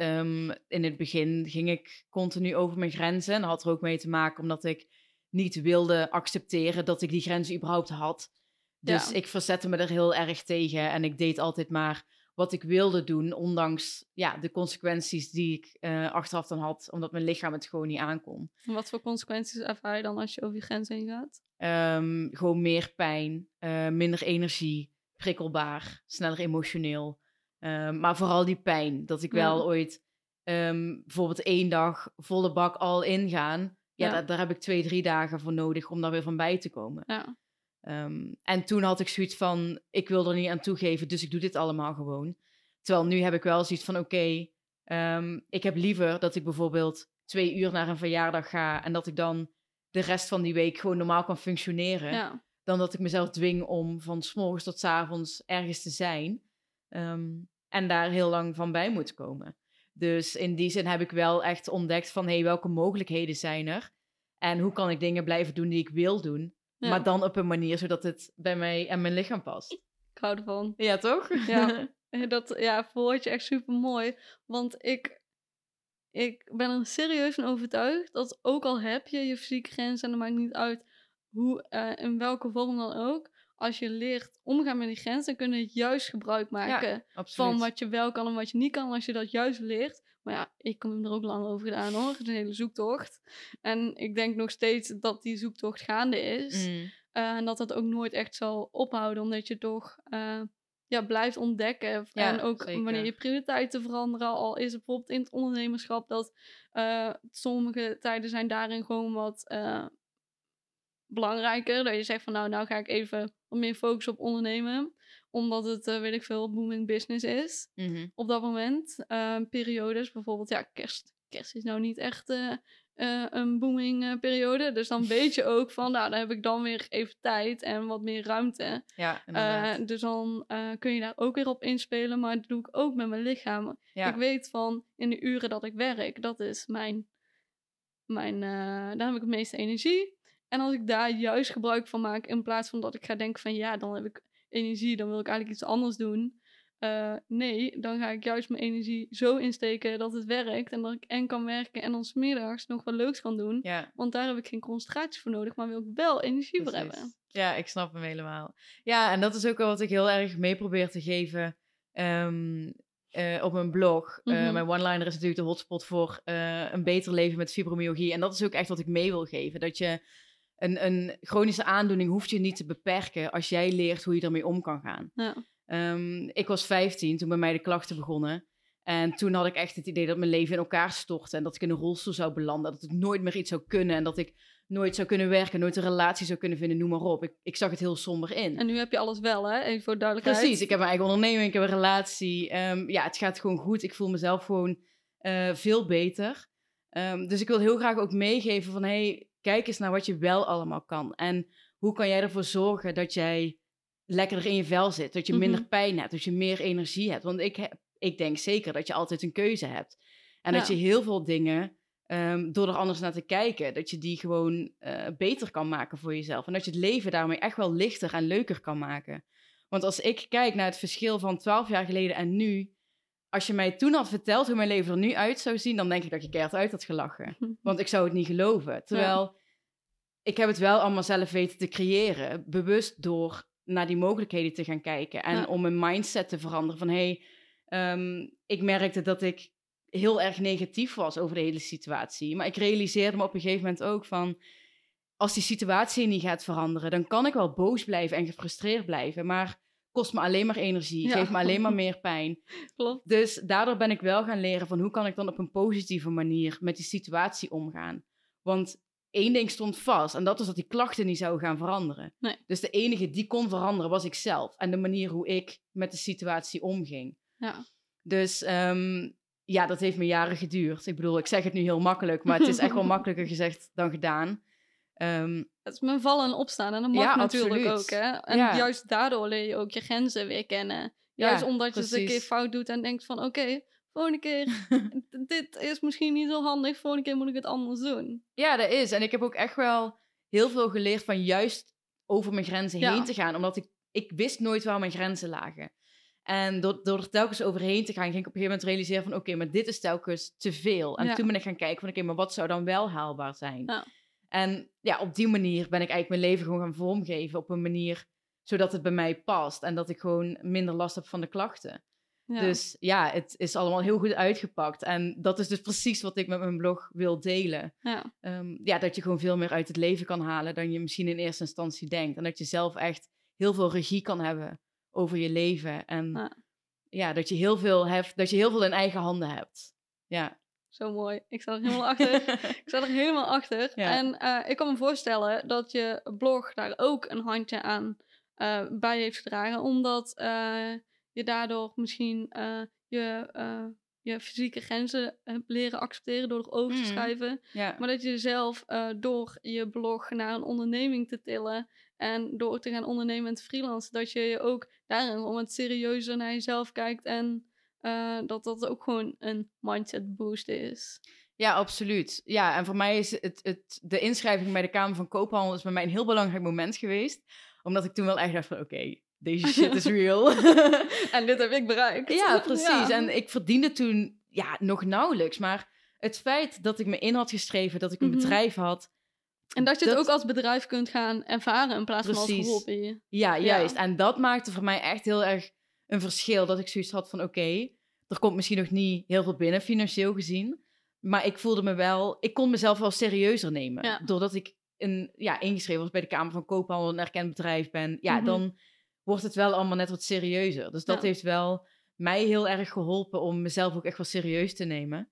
in het begin ging ik continu over mijn grenzen. En dat had er ook mee te maken omdat ik niet wilde accepteren dat ik die grenzen überhaupt had. Dus Ja. ik verzette me er heel erg tegen. En ik deed altijd maar wat ik wilde doen, ondanks ja, de consequenties die ik eh, achteraf dan had, omdat mijn lichaam het gewoon niet aankon. Wat voor consequenties ervaar je dan als je over je grens heen gaat? Ehm, gewoon meer pijn, eh, minder energie, prikkelbaar, sneller emotioneel. Ehm, maar vooral die pijn. Dat ik wel Ja. ooit ehm, bijvoorbeeld één dag volle bak al ingaan. Ja, Ja. Daar, daar heb ik twee, drie dagen voor nodig om daar weer van bij te komen. Ja, Ehm, en toen had ik zoiets van, ik wil er niet aan toegeven, dus ik doe dit allemaal gewoon. Terwijl nu heb ik wel zoiets van, oké, ehm, ik heb liever dat ik bijvoorbeeld twee uur naar een verjaardag ga en dat ik dan de rest van die week gewoon normaal kan functioneren, ja. dan dat ik mezelf dwing om van s morgens tot s avonds ergens te zijn ehm, en daar heel lang van bij moet komen. Dus in die zin heb ik wel echt ontdekt van, hé, hey, welke mogelijkheden zijn er? En hoe kan ik dingen blijven doen die ik wil doen? Ja. Maar dan op een manier zodat het bij mij en mijn lichaam past. Ik hou ervan. Ja, toch? Ja. Dat ja, verwoord je echt super mooi. Want ik, ik ben er serieus van overtuigd dat ook al heb je je fysieke grens en het maakt niet uit hoe, eh, in welke vorm dan ook. Als je leert omgaan met die grens, dan kun je juist gebruik maken van wat je wel kan en wat je niet kan. Als je dat juist leert. Maar ja, ik heb er ook lang over gedaan hoor. Een hele zoektocht. En ik denk nog steeds dat die zoektocht gaande is. Mm, Eh, en dat dat ook nooit echt zal ophouden, omdat je toch eh, ja, blijft ontdekken. Ja, en ook zeker. wanneer je prioriteiten veranderen, al is het bijvoorbeeld in het ondernemerschap dat eh, sommige tijden zijn daarin gewoon wat belangrijker. Dat je zegt van nou, nou ga ik even wat meer focussen op ondernemen. Omdat het, eh, weet ik veel, booming business is mhm. op dat moment. Eh, periodes, bijvoorbeeld, ja, kerst. Kerst is nou niet echt eh, eh, een booming periode. Dus dan weet je ook van, nou, dan heb ik dan weer even tijd en wat meer ruimte. Ja, dus dan kun je daar ook weer op inspelen. Maar dat doe ik ook met mijn lichaam. ja. Ik weet van, in de uren dat ik werk, dat is mijn mijn, daar heb ik het meeste energie. En als ik daar juist gebruik van maak, in plaats van dat ik ga denken van ja, dan heb ik energie, dan wil ik eigenlijk iets anders doen. Eh, nee, dan ga ik juist mijn energie zo insteken dat het werkt. En dat ik en kan werken en dan smiddags nog wat leuks kan doen. Ja, Want daar heb ik geen concentratie voor nodig, maar wil ik wel energie voor hebben. Ja, ik snap hem helemaal. Ja, en dat is ook wel wat ik heel erg mee probeer te geven ehm, eh, op mijn blog. Eh, Mhm. mijn one-liner is natuurlijk de hotspot voor een beter leven met fibromyalgie. En dat is ook echt wat ik mee wil geven. Dat je een, een chronische aandoening hoeft je niet te beperken als jij leert hoe je ermee om kan gaan. Ja. Ehm, ik was 15 toen bij mij de klachten begonnen. En toen had ik echt het idee dat mijn leven in elkaar stortte. En dat ik in een rolstoel zou belanden. Dat ik nooit meer iets zou kunnen. En dat ik nooit zou kunnen werken. Nooit een relatie zou kunnen vinden, noem maar op. Ik, ik zag het heel somber in. En nu heb je alles wel, hè? Even voor duidelijkheid. Precies, ik heb mijn eigen onderneming, ik heb een relatie. Ehm, ja, het gaat gewoon goed. Ik voel mezelf gewoon eh, veel beter. Ehm, dus ik wil heel graag ook meegeven van... hey, kijk eens naar wat je wel allemaal kan. En hoe kan jij ervoor zorgen dat jij lekkerder in je vel zit? Dat je Mhm. minder pijn hebt, dat je meer energie hebt. Want ik, heb, ik denk zeker dat je altijd een keuze hebt. En dat je heel veel dingen... ehm, door er anders naar te kijken, dat je die gewoon eh, beter kan maken voor jezelf. En dat je het leven daarmee echt wel lichter en leuker kan maken. Want als ik kijk naar het verschil van 12 jaar geleden en nu. Als je mij toen had verteld hoe mijn leven er nu uit zou zien, dan denk ik dat je keihard uit had gelachen. Want ik zou het niet geloven. Terwijl ik heb het wel allemaal zelf weten te creëren. Bewust door naar die mogelijkheden te gaan kijken. En Ja. om mijn mindset te veranderen. Van hé, hey, ehm, ik merkte dat ik heel erg negatief was over de hele situatie. Maar ik realiseerde me op een gegeven moment ook van... Als die situatie niet gaat veranderen, dan kan ik wel boos blijven en gefrustreerd blijven. Maar kost me alleen maar energie, Ja. geeft me alleen maar meer pijn. Klopt. Dus daardoor ben ik wel gaan leren van hoe kan ik dan op een positieve manier met die situatie omgaan. Want één ding stond vast en dat was dat die klachten niet zouden gaan veranderen. Nee. Dus de enige die kon veranderen was ik zelf en de manier hoe ik met de situatie omging. Ja. Dus ehm, ja, dat heeft me jaren geduurd. Ik bedoel, ik zeg het nu heel makkelijk, maar het is echt wel makkelijker gezegd dan gedaan. Ehm, Het is mijn vallen en opstaan en dat mag Ja, natuurlijk absoluut. ook, hè? En Ja. juist daardoor leer je ook je grenzen weer kennen. Juist Ja, omdat je het een keer fout doet en denkt van... Oké, volgende keer, dit is misschien niet zo handig. Volgende keer moet ik het anders doen. Ja, dat is. En ik heb ook echt wel heel veel geleerd van juist over mijn grenzen heen te gaan. Omdat ik, ik wist nooit waar mijn grenzen lagen. En door, door er telkens overheen te gaan, ging ik op een gegeven moment realiseren van... Oké, maar dit is telkens te veel. En Ja. toen ben ik gaan kijken van... Oké, maar wat zou dan wel haalbaar zijn? Ja. En ja, op die manier ben ik eigenlijk mijn leven gewoon gaan vormgeven. Op een manier zodat het bij mij past. En dat ik gewoon minder last heb van de klachten. Ja. Dus ja, het is allemaal heel goed uitgepakt. En dat is dus precies wat ik met mijn blog wil delen. ja. Ehm, ja, dat je gewoon veel meer uit het leven kan halen dan je misschien in eerste instantie denkt. En dat je zelf echt heel veel regie kan hebben over je leven. En ja, Ja. dat je heel veel hebt, dat je heel veel in eigen handen hebt. Ja. Zo mooi. Ik sta er helemaal achter. Ik sta er helemaal achter. Ja. En eh, ik kan me voorstellen dat je blog daar ook een handje aan eh, bij heeft gedragen. Omdat eh, je daardoor misschien je, je fysieke grenzen hebt leren accepteren door erover te Mhm. schrijven. ja. Maar dat je zelf door je blog naar een onderneming te tillen en door te gaan ondernemen en te freelancen, dat je je ook daarin om het serieuzer naar jezelf kijkt en eh, dat dat ook gewoon een mindset boost is. Ja, absoluut. Ja, en voor mij is het, het, de inschrijving bij de Kamer van Koophandel is bij mij een heel belangrijk moment geweest. Omdat ik toen wel echt dacht van, oké, deze shit is real. En dit heb ik bereikt. ja, precies. Ja. En ik verdiende toen ja, nog nauwelijks. Maar het feit dat ik me in had geschreven, dat ik een Mhm. bedrijf had, En dat je het dat- ook als bedrijf kunt gaan ervaren in plaats van als hobby. Ja, Ja. juist. En dat maakte voor mij echt heel erg een verschil. Dat ik zoiets had van, oké, er komt misschien nog niet heel veel binnen financieel gezien. Maar ik voelde me wel, ik kon mezelf wel serieuzer nemen. Ja. Doordat ik een, ja, ingeschreven was bij de Kamer van Koophandel, een erkend bedrijf ben. Ja, Mhm. dan wordt het wel allemaal net wat serieuzer. Dus dat Ja. heeft wel mij heel erg geholpen om mezelf ook echt wel serieus te nemen.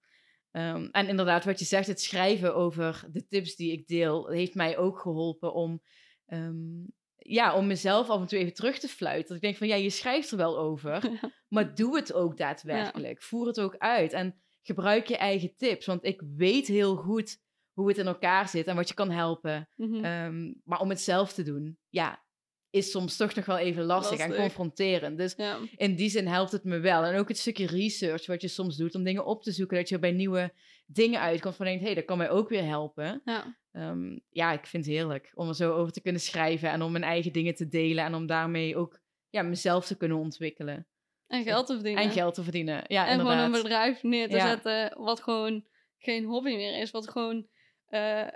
Ehm, en inderdaad, wat je zegt, het schrijven over de tips die ik deel, heeft mij ook geholpen om, ehm, ja, om mezelf af en toe even terug te fluiten. Dat ik denk van, ja, je schrijft er wel over, maar doe het ook daadwerkelijk. Voer het ook uit en gebruik je eigen tips. Want ik weet heel goed hoe het in elkaar zit en wat je kan helpen. Mhm. Ehm, maar om het zelf te doen, ja, is soms toch nog wel even lastig, en confronterend. Dus Ja. in die zin helpt het me wel. En ook het stukje research wat je soms doet om dingen op te zoeken, dat je bij nieuwe dingen uitkomt van denkt, hé, hey, dat kan mij ook weer helpen. ja. Ehm, ja, ik vind het heerlijk om er zo over te kunnen schrijven en om mijn eigen dingen te delen en om daarmee ook ja, mezelf te kunnen ontwikkelen En geld te verdienen. en geld te verdienen. Ja, en inderdaad. gewoon een bedrijf neer te Ja. zetten wat gewoon geen hobby meer is. Wat gewoon eh,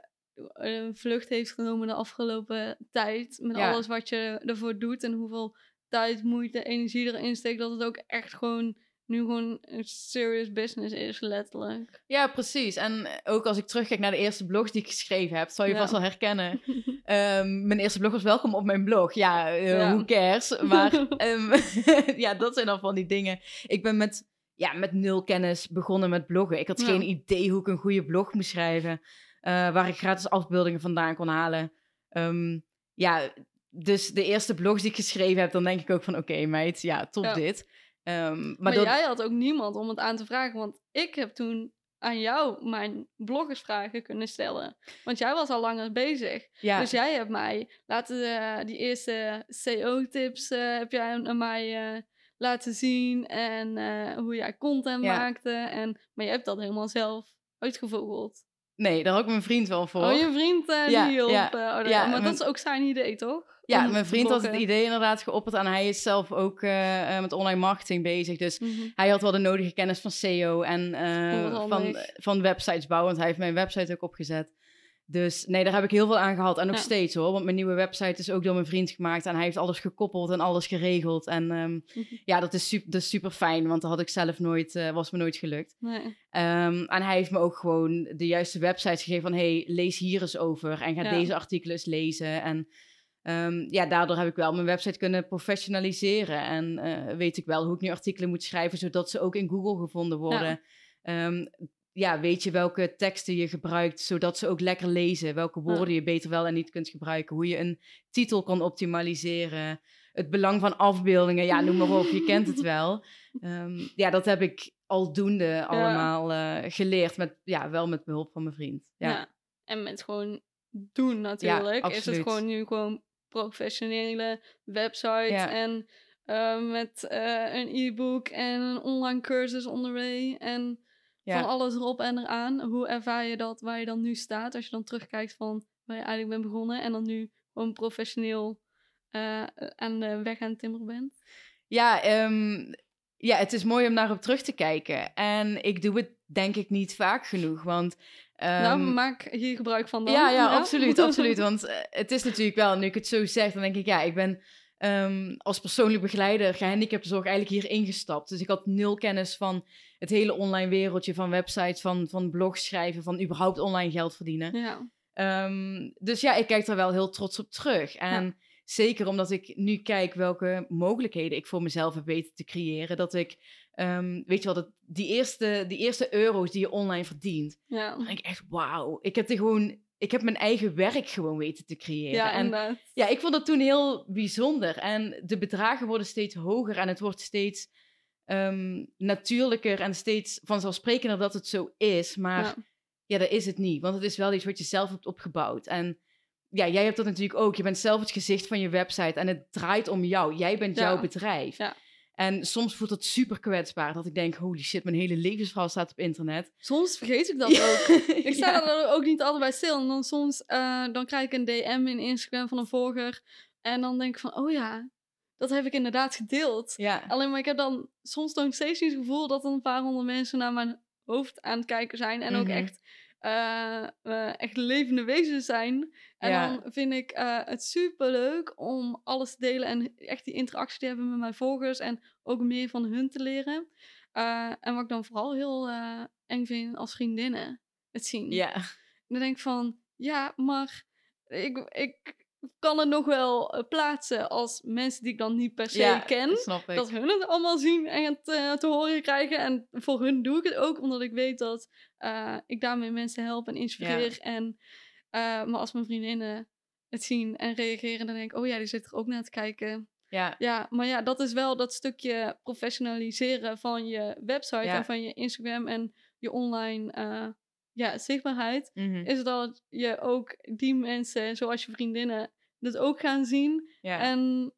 een vlucht heeft genomen de afgelopen tijd. Met Ja. alles wat je ervoor doet en hoeveel tijd, moeite, energie erin steekt. Dat het ook echt gewoon nu gewoon een serious business is, letterlijk. Ja, precies. En ook als ik terugkijk naar de eerste blogs die ik geschreven heb, zal je Ja. vast wel herkennen. Ehm, mijn eerste blog was welkom op mijn blog. Ja, eh Ja. who cares? Maar ehm, ja, dat zijn dan van die dingen. Ik ben met, ja, met nul kennis begonnen met bloggen. Ik had Ja. geen idee hoe ik een goede blog moest schrijven. eh, waar ik gratis afbeeldingen vandaan kon halen. Ehm, ja, dus de eerste blogs die ik geschreven heb, dan denk ik ook van oké meid, ja, top dit. Ehm, maar Maar dat, jij had ook niemand om het aan te vragen. Want ik heb toen aan jou mijn bloggersvragen kunnen stellen. Want jij was al langer bezig. ja, Dus jij hebt mij laten, eh, die eerste CO-tips eh, heb jij aan mij eh, laten zien. En hoe jij content Ja. maakte. En, maar je hebt dat helemaal zelf uitgevogeld. nee, daar had ik mijn vriend wel voor. Oh, je vriend Ja, die hielp. ja, oh, ja, maar mijn- dat is ook zijn idee, toch? Ja, mijn vriend had het idee inderdaad geopperd en hij is zelf ook eh, eh, met online marketing bezig. Dus Mhm. hij had wel de nodige kennis van SEO en eh, Oh, van, van websites bouwen, want hij heeft mijn website ook opgezet. Dus nee, daar heb ik heel veel aan gehad. En nog Ja. steeds hoor, want mijn nieuwe website is ook door mijn vriend gemaakt. En hij heeft alles gekoppeld en alles geregeld. En ehm, Mhm. ja, dat is, super, dat is super fijn, want dat had ik zelf nooit, was me nooit gelukt. Nee. Ehm, en hij heeft me ook gewoon de juiste websites gegeven van... hey, lees hier eens over en ga Ja. deze artikelen eens lezen. En ehm, ja, daardoor heb ik wel mijn website kunnen professionaliseren. En eh, weet ik wel hoe ik nu artikelen moet schrijven... zodat ze ook in Google gevonden worden. Ja, ja weet je welke teksten je gebruikt... zodat ze ook lekker lezen. Welke woorden je beter wel en niet kunt gebruiken. Hoe je een titel kan optimaliseren. Het belang van afbeeldingen. Ja, noem maar op, je kent het wel. Ehm, ja, dat heb ik aldoende allemaal eh, geleerd. Met, ja, wel met behulp van mijn vriend. Ja, Ja. En met gewoon doen natuurlijk. is het gewoon nu gewoon professionele website Ja. en eh, met eh, een e-book en een online cursus onderway en Ja. van alles erop en eraan. Hoe ervaar je dat waar je dan nu staat als je dan terugkijkt van waar je eigenlijk bent begonnen en dan nu gewoon professioneel eh, aan de weg aan het timmeren bent? Ja, ehm, ja, het is mooi om daarop terug te kijken. En ik doe het denk ik niet vaak genoeg, want... ehm, nou, maak hier gebruik van dan. Ja, ja, absoluut, absoluut. Want eh, het is natuurlijk wel, nu ik het zo zeg, dan denk ik, ja, ik ben ehm, als persoonlijk begeleider gehandicaptenzorg eigenlijk hier ingestapt. Dus ik had nul kennis van het hele online wereldje, van websites, van, van blogs schrijven, van überhaupt online geld verdienen. Ja, Ehm, dus ja, ik kijk daar wel heel trots op terug. En Ja. zeker omdat ik nu kijk welke mogelijkheden ik voor mezelf heb weten te creëren. Dat ik, ehm, weet je wel, dat die, eerste, die eerste euro's die je online verdient. ja. Dan denk ik echt, wauw. Ik heb er gewoon, ik heb mijn eigen werk gewoon weten te creëren. ja en inderdaad. ja, ik vond dat toen heel bijzonder. En de bedragen worden steeds hoger en het wordt steeds ehm, natuurlijker en steeds vanzelfsprekender dat het zo is. Maar Ja. ja, dat is het niet. Want het is wel iets wat je zelf hebt opgebouwd. En ja, jij hebt dat natuurlijk ook. Je bent zelf het gezicht van je website en het draait om jou. Jij bent Ja. jouw bedrijf. Ja. En soms voelt het super kwetsbaar. Dat ik denk, holy shit, mijn hele levensverhaal staat op internet. Soms vergeet ik dat ook. Ik sta Ja. er ook niet altijd bij stil. En dan soms eh, dan krijg ik een DM in Instagram van een volger. En dan denk ik van, oh ja, dat heb ik inderdaad gedeeld. Ja, Alleen maar ik heb dan soms nog steeds niet het gevoel dat er een paar honderd mensen naar mijn hoofd aan het kijken zijn. En ook Mhm. echt, eh, eh, echt levende wezens zijn. En Ja. dan vind ik eh, het super leuk om alles te delen en echt die interactie te hebben met mijn volgers. En ook meer van hun te leren. En wat ik dan vooral heel eng vind als vriendinnen het zien. ja. Dan denk ik van, ja, maar ik, ik kan het nog wel plaatsen als mensen die ik dan niet per se ja, ken. Dat hun het allemaal zien en het te horen krijgen. En voor hun doe ik het ook, omdat ik weet dat eh, ik daarmee mensen help en inspireer. En, eh, maar als mijn vriendinnen het zien en reageren, dan denk ik, oh ja, die zit er ook naar te kijken. Ja, Ja, maar ja, dat is wel dat stukje professionaliseren van je website Ja. en van je Instagram en je online eh, ja, zichtbaarheid mhm. is dat je ook die mensen, zoals je vriendinnen, dit ook gaan zien. Ja. En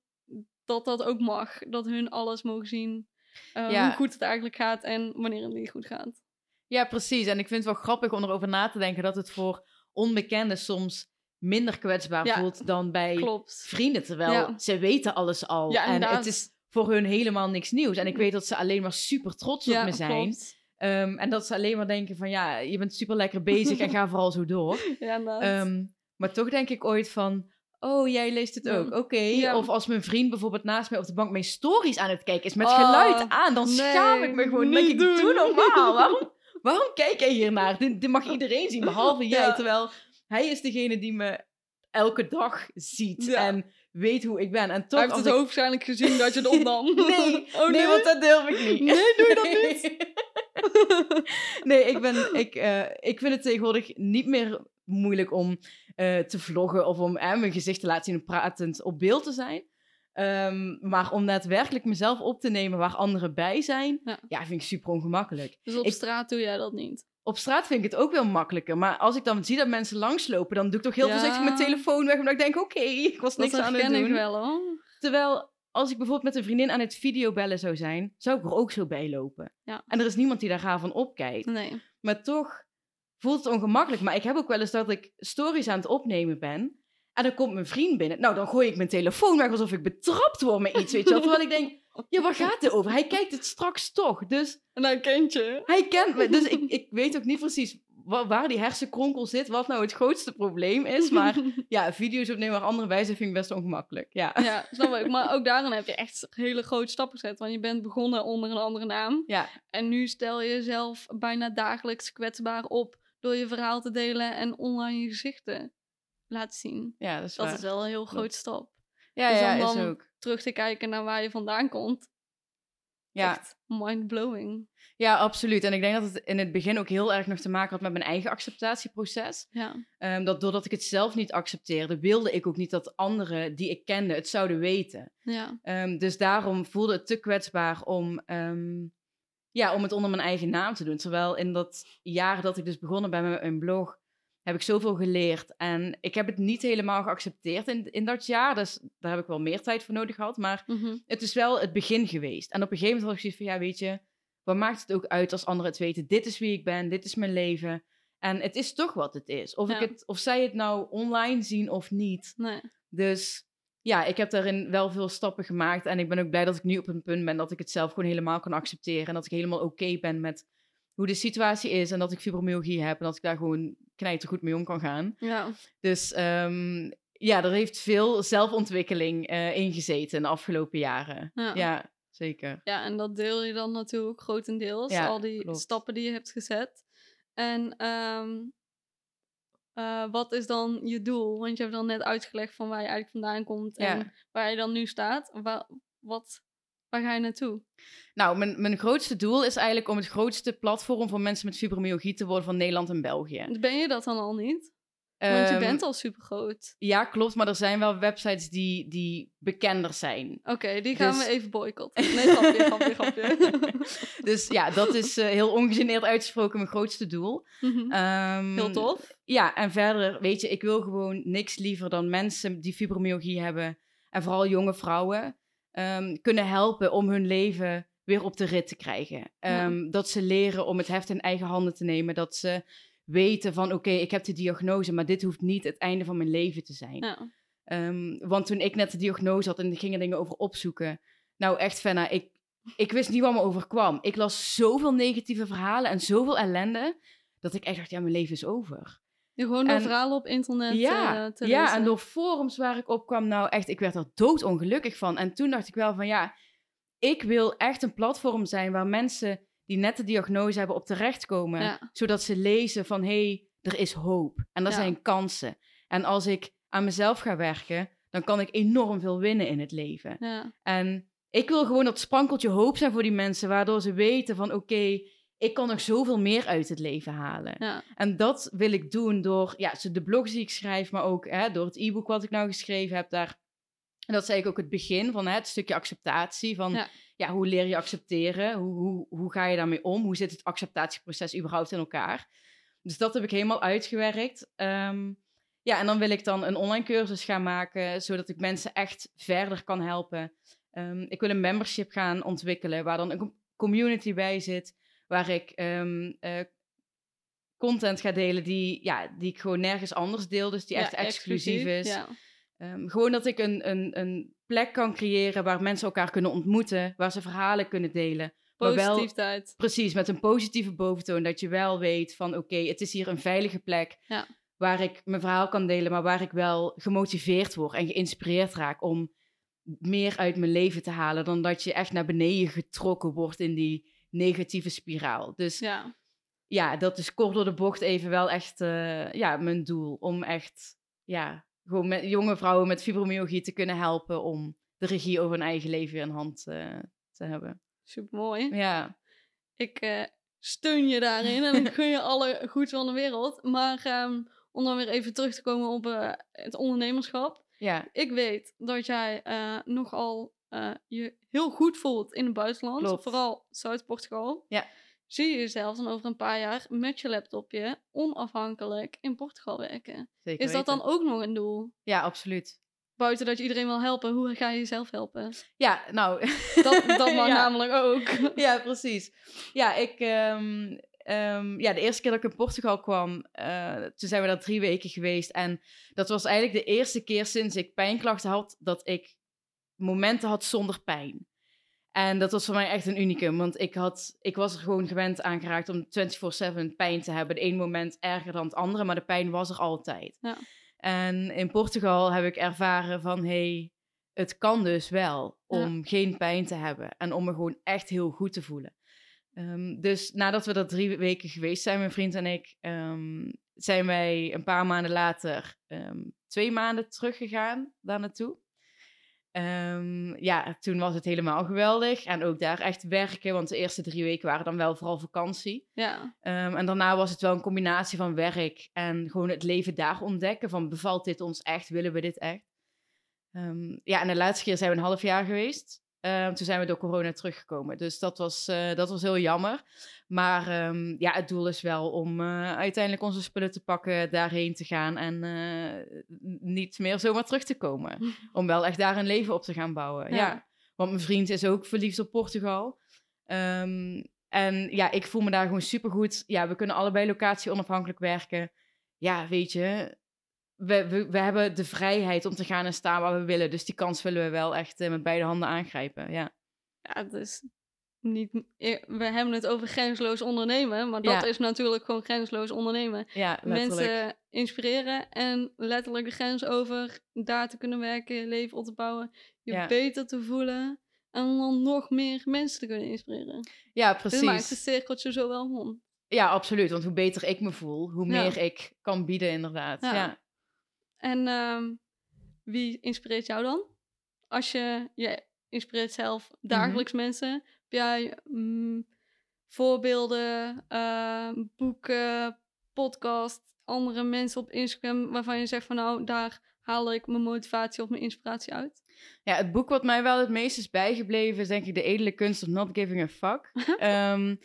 dat dat ook mag. Dat hun alles mogen zien. Ja. Hoe goed het eigenlijk gaat en wanneer het niet goed gaat. Ja, precies. En ik vind het wel grappig om erover na te denken dat het voor onbekenden soms minder kwetsbaar Ja, voelt dan bij Klopt. vrienden. Terwijl Ja. ze weten alles al. Ja, en het is voor hun helemaal niks nieuws. En ik weet dat ze alleen maar super trots op me zijn. klopt. Ehm, en dat ze alleen maar denken van ja, je bent super lekker bezig en ga vooral zo door. Ehm, maar toch denk ik ooit van, oh, jij leest het ook. Oké. Ja. Of als mijn vriend bijvoorbeeld naast mij op de bank mijn stories aan het kijken is met Oh, geluid aan, dan nee, schaam ik me gewoon. Niet denk ik, doen. doe normaal. Waarom, waarom kijk jij hiernaar? Dit, dit mag iedereen zien, behalve jij. Ja. Terwijl hij is degene die me elke dag ziet Ja. en weet hoe ik ben. En toch Hij heeft het ik- hoofdwaarschijnlijk gezien dat je het opnam. Nee, oh, nee, want dat durf ik niet. Nee, doe je dat niet? nee, ik, ben, ik, eh, ik vind het tegenwoordig niet meer moeilijk om eh, te vloggen of om mijn gezicht te laten zien en pratend op beeld te zijn. Ehm, maar om daadwerkelijk mezelf op te nemen waar anderen bij zijn, ja, Ja. vind ik super ongemakkelijk. Dus op Ik- straat doe jij dat niet. Op straat vind ik het ook wel makkelijker, maar als ik dan zie dat mensen langslopen, dan doe ik toch heel Ja. voorzichtig mijn telefoon weg, omdat ik denk, oké, ik was Dat niks aan het herken ik doen. wel hoor. Terwijl, als ik bijvoorbeeld met een vriendin aan het videobellen zou zijn, zou ik er ook zo bij lopen. Ja. En er is niemand die daar raar van opkijkt. Nee. Maar toch voelt het ongemakkelijk. Maar ik heb ook wel eens dat ik stories aan het opnemen ben. En dan komt mijn vriend binnen. Nou, dan gooi ik mijn telefoon weg alsof ik betrapt word met iets, weet je wel. Terwijl ik denk, ja, waar gaat het over? Hij kijkt het straks toch. Dus En dan kent je. hij kent me. Dus ik, ik weet ook niet precies wa- waar die hersenkronkel zit. Wat nou het grootste probleem is. Maar ja, video's opnemen waar anderen bij zijn vind ik best ongemakkelijk. Ja. ja, snap ik. Maar ook daarin heb je echt hele grote stappen gezet. Want je bent begonnen onder een andere naam. Ja, En nu stel je jezelf bijna dagelijks kwetsbaar op door je verhaal te delen en online je gezichten laten zien. ja, dat is Dat waar. is wel een heel groot stap. Ja, dus ja, om is dan- ook. Terug te kijken naar waar je vandaan komt. Ja. Echt mind-blowing. ja, absoluut. En ik denk dat het in het begin ook heel erg nog te maken had met mijn eigen acceptatieproces. Ja. Ehm, dat doordat ik het zelf niet accepteerde, wilde ik ook niet dat anderen die ik kende het zouden weten. Ja. Ehm, dus daarom voelde het te kwetsbaar om, ehm, ja, om het onder mijn eigen naam te doen. Terwijl in dat jaar dat ik dus begonnen ben met mijn blog, heb ik zoveel geleerd. En ik heb het niet helemaal geaccepteerd in, in dat jaar. Dus daar heb ik wel meer tijd voor nodig gehad. Maar Mhm. het is wel het begin geweest. En op een gegeven moment had ik zoiets van, ja, weet je, wat maakt het ook uit als anderen het weten? Dit is wie ik ben, dit is mijn leven. En het is toch wat het is. Of, Ja. ik het, of zij het nou online zien of niet. Nee. Dus ja, ik heb daarin wel veel stappen gemaakt. En ik ben ook blij dat ik nu op een punt ben dat ik het zelf gewoon helemaal kan accepteren. En dat ik helemaal oké ben met hoe de situatie is. En dat ik fibromyalgie heb. En dat ik daar gewoon knijtergoed mee om kan gaan. Ja. Dus ehm, ja, er heeft veel zelfontwikkeling eh ingezeten in de afgelopen jaren. Ja. Ja, zeker. Ja, en dat deel je dan natuurlijk grotendeels. Ja, al die klopt. stappen die je hebt gezet. En ehm, eh, wat is dan je doel? Want je hebt dan net uitgelegd van waar je eigenlijk vandaan komt en waar je dan nu staat. Wat, waar ga je naartoe? Nou, mijn, mijn grootste doel is eigenlijk om het grootste platform voor mensen met fibromyalgie te worden van Nederland en België. Ben je dat dan al niet? Want je Ehm, bent al super groot. Ja, klopt, maar er zijn wel websites die, die bekender zijn. Oké, die gaan dus- we even boycotten. Nee, grapje, grapje, grapje. Dus ja, dat is eh, heel ongegeneerd uitgesproken mijn grootste doel. Mhm. Ehm, Heel tof. Ja, en verder, weet je, ik wil gewoon niks liever dan mensen die fibromyalgie hebben, en vooral jonge vrouwen, ehm, kunnen helpen om hun leven weer op de rit te krijgen. Ja. Ehm, Dat ze leren om het heft in eigen handen te nemen. Dat ze weten van, oké, ik heb de diagnose, maar dit hoeft niet het einde van mijn leven te zijn. Ja. Ehm, want toen ik net de diagnose had en gingen dingen over opzoeken. Nou, echt, Fenna, ik, ik wist niet wat me overkwam. Ik las zoveel negatieve verhalen en zoveel ellende, dat ik echt dacht, ja, mijn leven is over. Gewoon door En- verhalen op internet ja, eh, te ja, lezen. en door forums waar ik op kwam, nou echt, ik werd er doodongelukkig van. En toen dacht ik wel van, ja, ik wil echt een platform zijn waar mensen die net de diagnose hebben op terechtkomen. Ja. Zodat ze lezen van, hé, hey, er is hoop en er Ja. zijn kansen. En als ik aan mezelf ga werken, dan kan ik enorm veel winnen in het leven. Ja. En ik wil gewoon dat sprankeltje hoop zijn voor die mensen, waardoor ze weten van, oké, ik kan nog zoveel meer uit het leven halen. Ja. En dat wil ik doen door ja, de blogs die ik schrijf, maar ook hè, door het e-book wat ik nou geschreven heb. Daar, en dat is eigenlijk ook het begin van hè, het stukje acceptatie. Van Ja. ja. hoe leer je accepteren? Hoe, hoe, hoe ga je daarmee om? Hoe zit het acceptatieproces überhaupt in elkaar? Dus dat heb ik helemaal uitgewerkt. Ehm, ja, en dan wil ik dan een online cursus gaan maken, zodat ik mensen echt verder kan helpen. Ehm, ik wil een membership gaan ontwikkelen, waar dan een community bij zit, waar ik ehm, eh, content ga delen die, ja, die ik gewoon nergens anders deel, dus die echt exclusief, is. Ja. Ehm, gewoon dat ik een, een, een plek kan creëren waar mensen elkaar kunnen ontmoeten, waar ze verhalen kunnen delen. Maar wel- Positiviteit. Precies, met een positieve boventoon. Dat je wel weet van oké, het is hier een veilige plek Ja. waar ik mijn verhaal kan delen, maar waar ik wel gemotiveerd word en geïnspireerd raak om meer uit mijn leven te halen dan dat je echt naar beneden getrokken wordt in die negatieve spiraal. Dus ja, Ja. dat is kort door de bocht even wel echt eh, ja, mijn doel. Om echt ja, gewoon met jonge vrouwen met fibromyalgie te kunnen helpen om de regie over hun eigen leven weer in hand eh, te hebben. Super mooi. Ja. Ik eh, steun je daarin en ik gun je alle goed van de wereld. Maar ehm, om dan weer even terug te komen op het ondernemerschap. Ja, Ik weet dat jij nogal eh, je heel goed voelt in het buitenland. Klopt. Vooral Zuid-Portugal. Ja. Zie je jezelf dan over een paar jaar met je laptopje onafhankelijk in Portugal werken? zeker Is dat weten. dan ook nog een doel? Ja, absoluut. Buiten dat je iedereen wil helpen, hoe ga je jezelf helpen? Ja, nou... Dat, dat mag Ja. namelijk ook. Ja, precies. Ja, ik, ehm, ehm, ja, de eerste keer dat ik in Portugal kwam, eh, toen zijn we daar drie weken geweest. En dat was eigenlijk de eerste keer sinds ik pijnklachten had, dat ik momenten had zonder pijn. En dat was voor mij echt een unicum, want ik, had, ik was er gewoon gewend aan geraakt om 24-7 pijn te hebben. De ene moment erger dan het andere, maar de pijn was er altijd. Ja. En in Portugal heb ik ervaren van, hey, het kan dus wel om geen pijn te hebben en om me gewoon echt heel goed te voelen. Ehm, dus nadat we er drie weken geweest zijn, mijn vriend en ik, ehm, zijn wij een paar maanden later ehm, twee maanden teruggegaan daar naartoe. Ehm, ja, toen was het helemaal geweldig. En ook daar echt werken, want de eerste drie weken waren dan wel vooral vakantie. Ja, Ehm, en daarna was het wel een combinatie van werk en gewoon het leven daar ontdekken. Van bevalt dit ons echt? Willen we dit echt? Ehm, ja, en de laatste keer zijn we een half jaar geweest. Ehm, toen zijn we door corona teruggekomen. Dus dat was, eh, dat was heel jammer. Maar ehm, ja, het doel is wel om eh, uiteindelijk onze spullen te pakken, daarheen te gaan en eh, niet meer zomaar terug te komen. om wel echt daar een leven op te gaan bouwen. Ja. ja. Want mijn vriend is ook verliefd op Portugal. Ehm, en ja, ik voel me daar gewoon supergoed. Ja, we kunnen allebei locatie onafhankelijk werken. Ja, weet je, we, we, we hebben de vrijheid om te gaan en staan waar we willen. Dus die kans willen we wel echt eh, met beide handen aangrijpen. Ja, ja is niet... We hebben het over grenzeloos ondernemen, maar dat Ja. is natuurlijk gewoon grenzeloos ondernemen. ja. Mensen inspireren en letterlijk de grens over daar te kunnen werken, je leven op te bouwen, je Ja. beter te voelen en dan nog meer mensen te kunnen inspireren. Ja, Dit maakt het precies. cirkeltje zo wel rond. Ja, absoluut. Want hoe beter ik me voel, hoe meer ik kan bieden, inderdaad. Ja. En ehm, wie inspireert jou dan? Als je, je inspireert zelf dagelijks Mhm. mensen. Heb jij mm, voorbeelden, eh, boeken, podcast, andere mensen op Instagram waarvan je zegt van nou, daar haal ik mijn motivatie of mijn inspiratie uit? Ja, het boek wat mij wel het meest is bijgebleven is denk ik De Edele Kunst of Not Giving a Fuck. Ehm,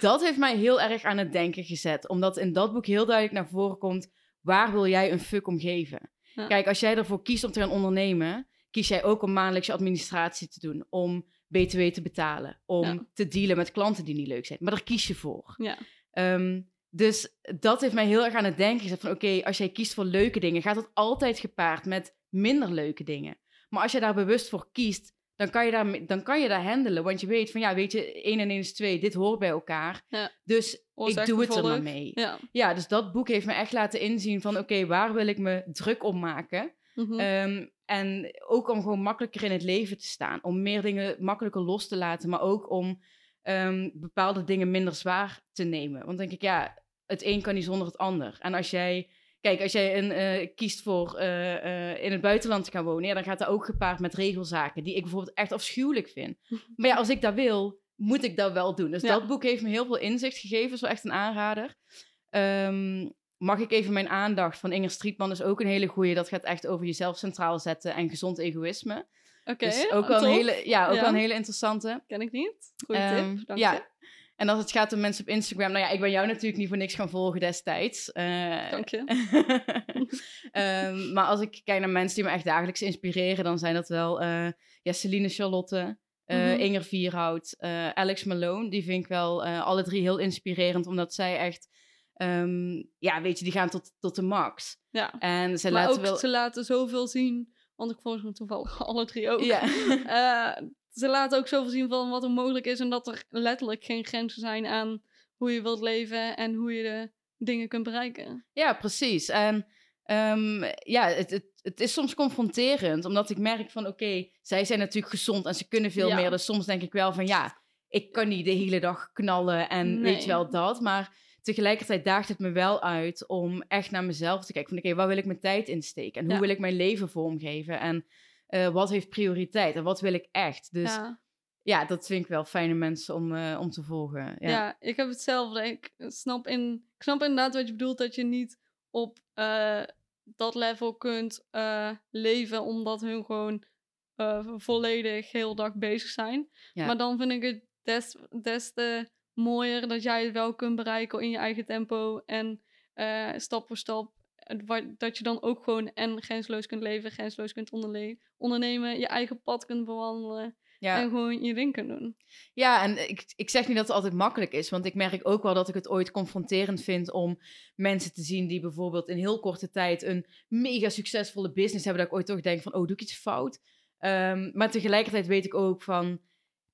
dat heeft mij heel erg aan het denken gezet. Omdat in dat boek heel duidelijk naar voren komt... waar wil jij een fuck om geven? Ja. Kijk, als jij ervoor kiest om te gaan ondernemen... kies jij ook om maandelijks je administratie te doen. Om btw te betalen. Om Ja. te dealen met klanten die niet leuk zijn. Maar daar kies je voor. Ja, Ehm, dus dat heeft mij heel erg aan het denken gezet van... oké, als jij kiest voor leuke dingen... gaat dat altijd gepaard met minder leuke dingen. Maar als je daar bewust voor kiest... dan kan je daar, dan kan je daar handelen. Want je weet van, ja, weet je, 1 en 1 is 2. Dit hoort bij elkaar. Ja. Dus ik doe het er maar mee. ja. Ja, dus dat boek heeft me echt laten inzien van... oké, waar wil ik me druk om maken? Mhm. Ehm, en ook om gewoon makkelijker in het leven te staan. Om meer dingen makkelijker los te laten. Maar ook om ehm, bepaalde dingen minder zwaar te nemen. Want denk ik, ja, het een kan niet zonder het ander. En als jij... Kijk, als jij een, eh, kiest voor eh, eh, in het buitenland te gaan wonen... Ja, dan gaat dat ook gepaard met regelzaken... die ik bijvoorbeeld echt afschuwelijk vind. Maar ja, als ik dat wil, moet ik dat wel doen. Dus Ja. dat boek heeft me heel veel inzicht gegeven. is wel echt een aanrader. Ehm, mag ik even mijn aandacht van Inger Strietman is ook een hele goeie. Dat gaat echt over jezelf centraal zetten en gezond egoïsme. Oké, dus ook wel een hele, ja, ook Ja. wel een hele interessante. Ken ik niet. Goeie Ehm, tip, dank ja. je. En als het gaat om mensen op Instagram, nou ja, ik ben jou natuurlijk niet voor niks gaan volgen destijds. Uh, Dank je. um, maar als ik kijk naar mensen die me echt dagelijks inspireren, dan zijn dat wel uh, ja, Celine Charlotte, uh, mm -hmm. Inger Vierhout, Alex Malone. Die vind ik wel alle drie heel inspirerend, omdat zij echt, um, ja, weet je, die gaan tot, tot de max. Ja, en ze maar laten ook, wel... ze laten zoveel zien, want ik volg hem toevallig alle drie ook. Ja. Ze laten ook zoveel zien van wat er mogelijk is en dat er letterlijk geen grenzen zijn aan hoe je wilt leven en hoe je de dingen kunt bereiken. Ja, precies. En um, ja, het, het, het, is soms confronterend, omdat ik merk van oké, zij zijn natuurlijk gezond en ze kunnen veel Ja. meer. Dus soms denk ik wel van ja, ik kan niet de hele dag knallen en Nee. weet je wel dat. Maar tegelijkertijd daagt het me wel uit om echt naar mezelf te kijken. Van oké, waar wil ik mijn tijd insteken? En hoe Ja. wil ik mijn leven vormgeven? En eh, wat heeft prioriteit? En wat wil ik echt? Dus ja, ja. dat vind ik wel fijne mensen om, eh, om te volgen. Ja. Ja. ik heb hetzelfde. Ik snap, in, ik snap inderdaad wat je bedoelt, dat je niet op eh, dat level kunt leven, omdat hun gewoon volledig heel dag bezig zijn. Ja. Maar dan vind ik het des, des te mooier dat jij het wel kunt bereiken in je eigen tempo en stap voor stap. Dat je dan ook gewoon en grenzeloos kunt leven, grenzeloos kunt ondernemen, je eigen pad kunt bewandelen Ja. en gewoon je ding kunt doen. Ja, en ik, ik zeg niet dat het altijd makkelijk is, want ik merk ook wel dat ik het ooit confronterend vind om mensen te zien die bijvoorbeeld in heel korte tijd een mega succesvolle business hebben, dat ik ooit toch denk van, oh, doe ik iets fout? Ehm, maar tegelijkertijd weet ik ook van,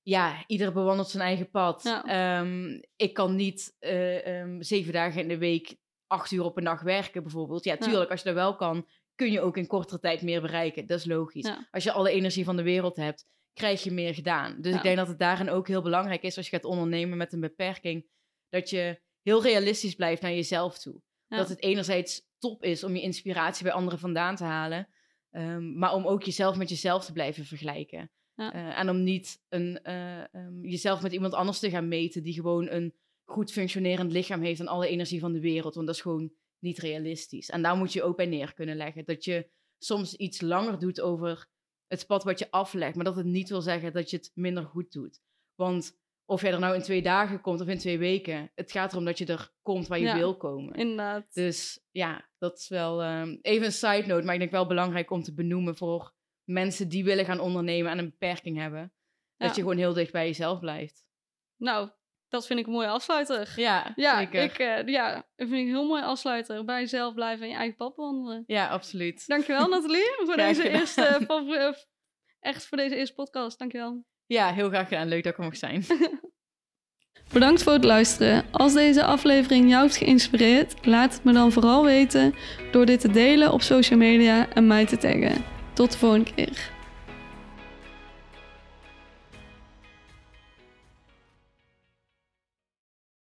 ja, ieder bewandelt zijn eigen pad. Ja. Ehm, ik kan niet eh, ehm, zeven dagen in de week acht uur op een dag werken bijvoorbeeld. Ja, Ja. tuurlijk, als je dat wel kan, kun je ook in kortere tijd meer bereiken. Dat is logisch. Ja. Als je alle energie van de wereld hebt, krijg je meer gedaan. Dus Ja. ik denk dat het daarin ook heel belangrijk is als je gaat ondernemen met een beperking, dat je heel realistisch blijft naar jezelf toe. Dat het enerzijds top is om je inspiratie bij anderen vandaan te halen, ehm, maar om ook jezelf met jezelf te blijven vergelijken. Eh, en om niet een, eh, ehm, jezelf met iemand anders te gaan meten die gewoon een goed functionerend lichaam heeft en alle energie van de wereld, want dat is gewoon niet realistisch. En daar moet je ook bij neer kunnen leggen. Dat je soms iets langer doet over het pad wat je aflegt, maar dat het niet wil zeggen dat je het minder goed doet. Want of jij er nou in twee dagen komt of in twee weken, het gaat erom dat je er komt waar je Ja. wil komen. Inderdaad. Dus ja, dat is wel ehm, even een side note, maar ik denk wel belangrijk om te benoemen voor mensen die willen gaan ondernemen en een beperking hebben. Dat je gewoon heel dicht bij jezelf blijft. Nou, dat vind ik een mooie afsluiter. Ja, Ja, zeker. ik, eh, ja, dat vind ik een heel mooi afsluiter. Bij jezelf blijven en je eigen pad wandelen. Ja, absoluut. Dankjewel Nathalie voor Graag deze gedaan. eerste, favori- eh, echt voor deze eerste podcast. Dankjewel. Ja, heel graag gedaan. Leuk dat ik er mocht zijn. Bedankt voor het luisteren. Als deze aflevering jou heeft geïnspireerd, laat het me dan vooral weten door dit te delen op social media en mij te taggen. Tot de volgende keer.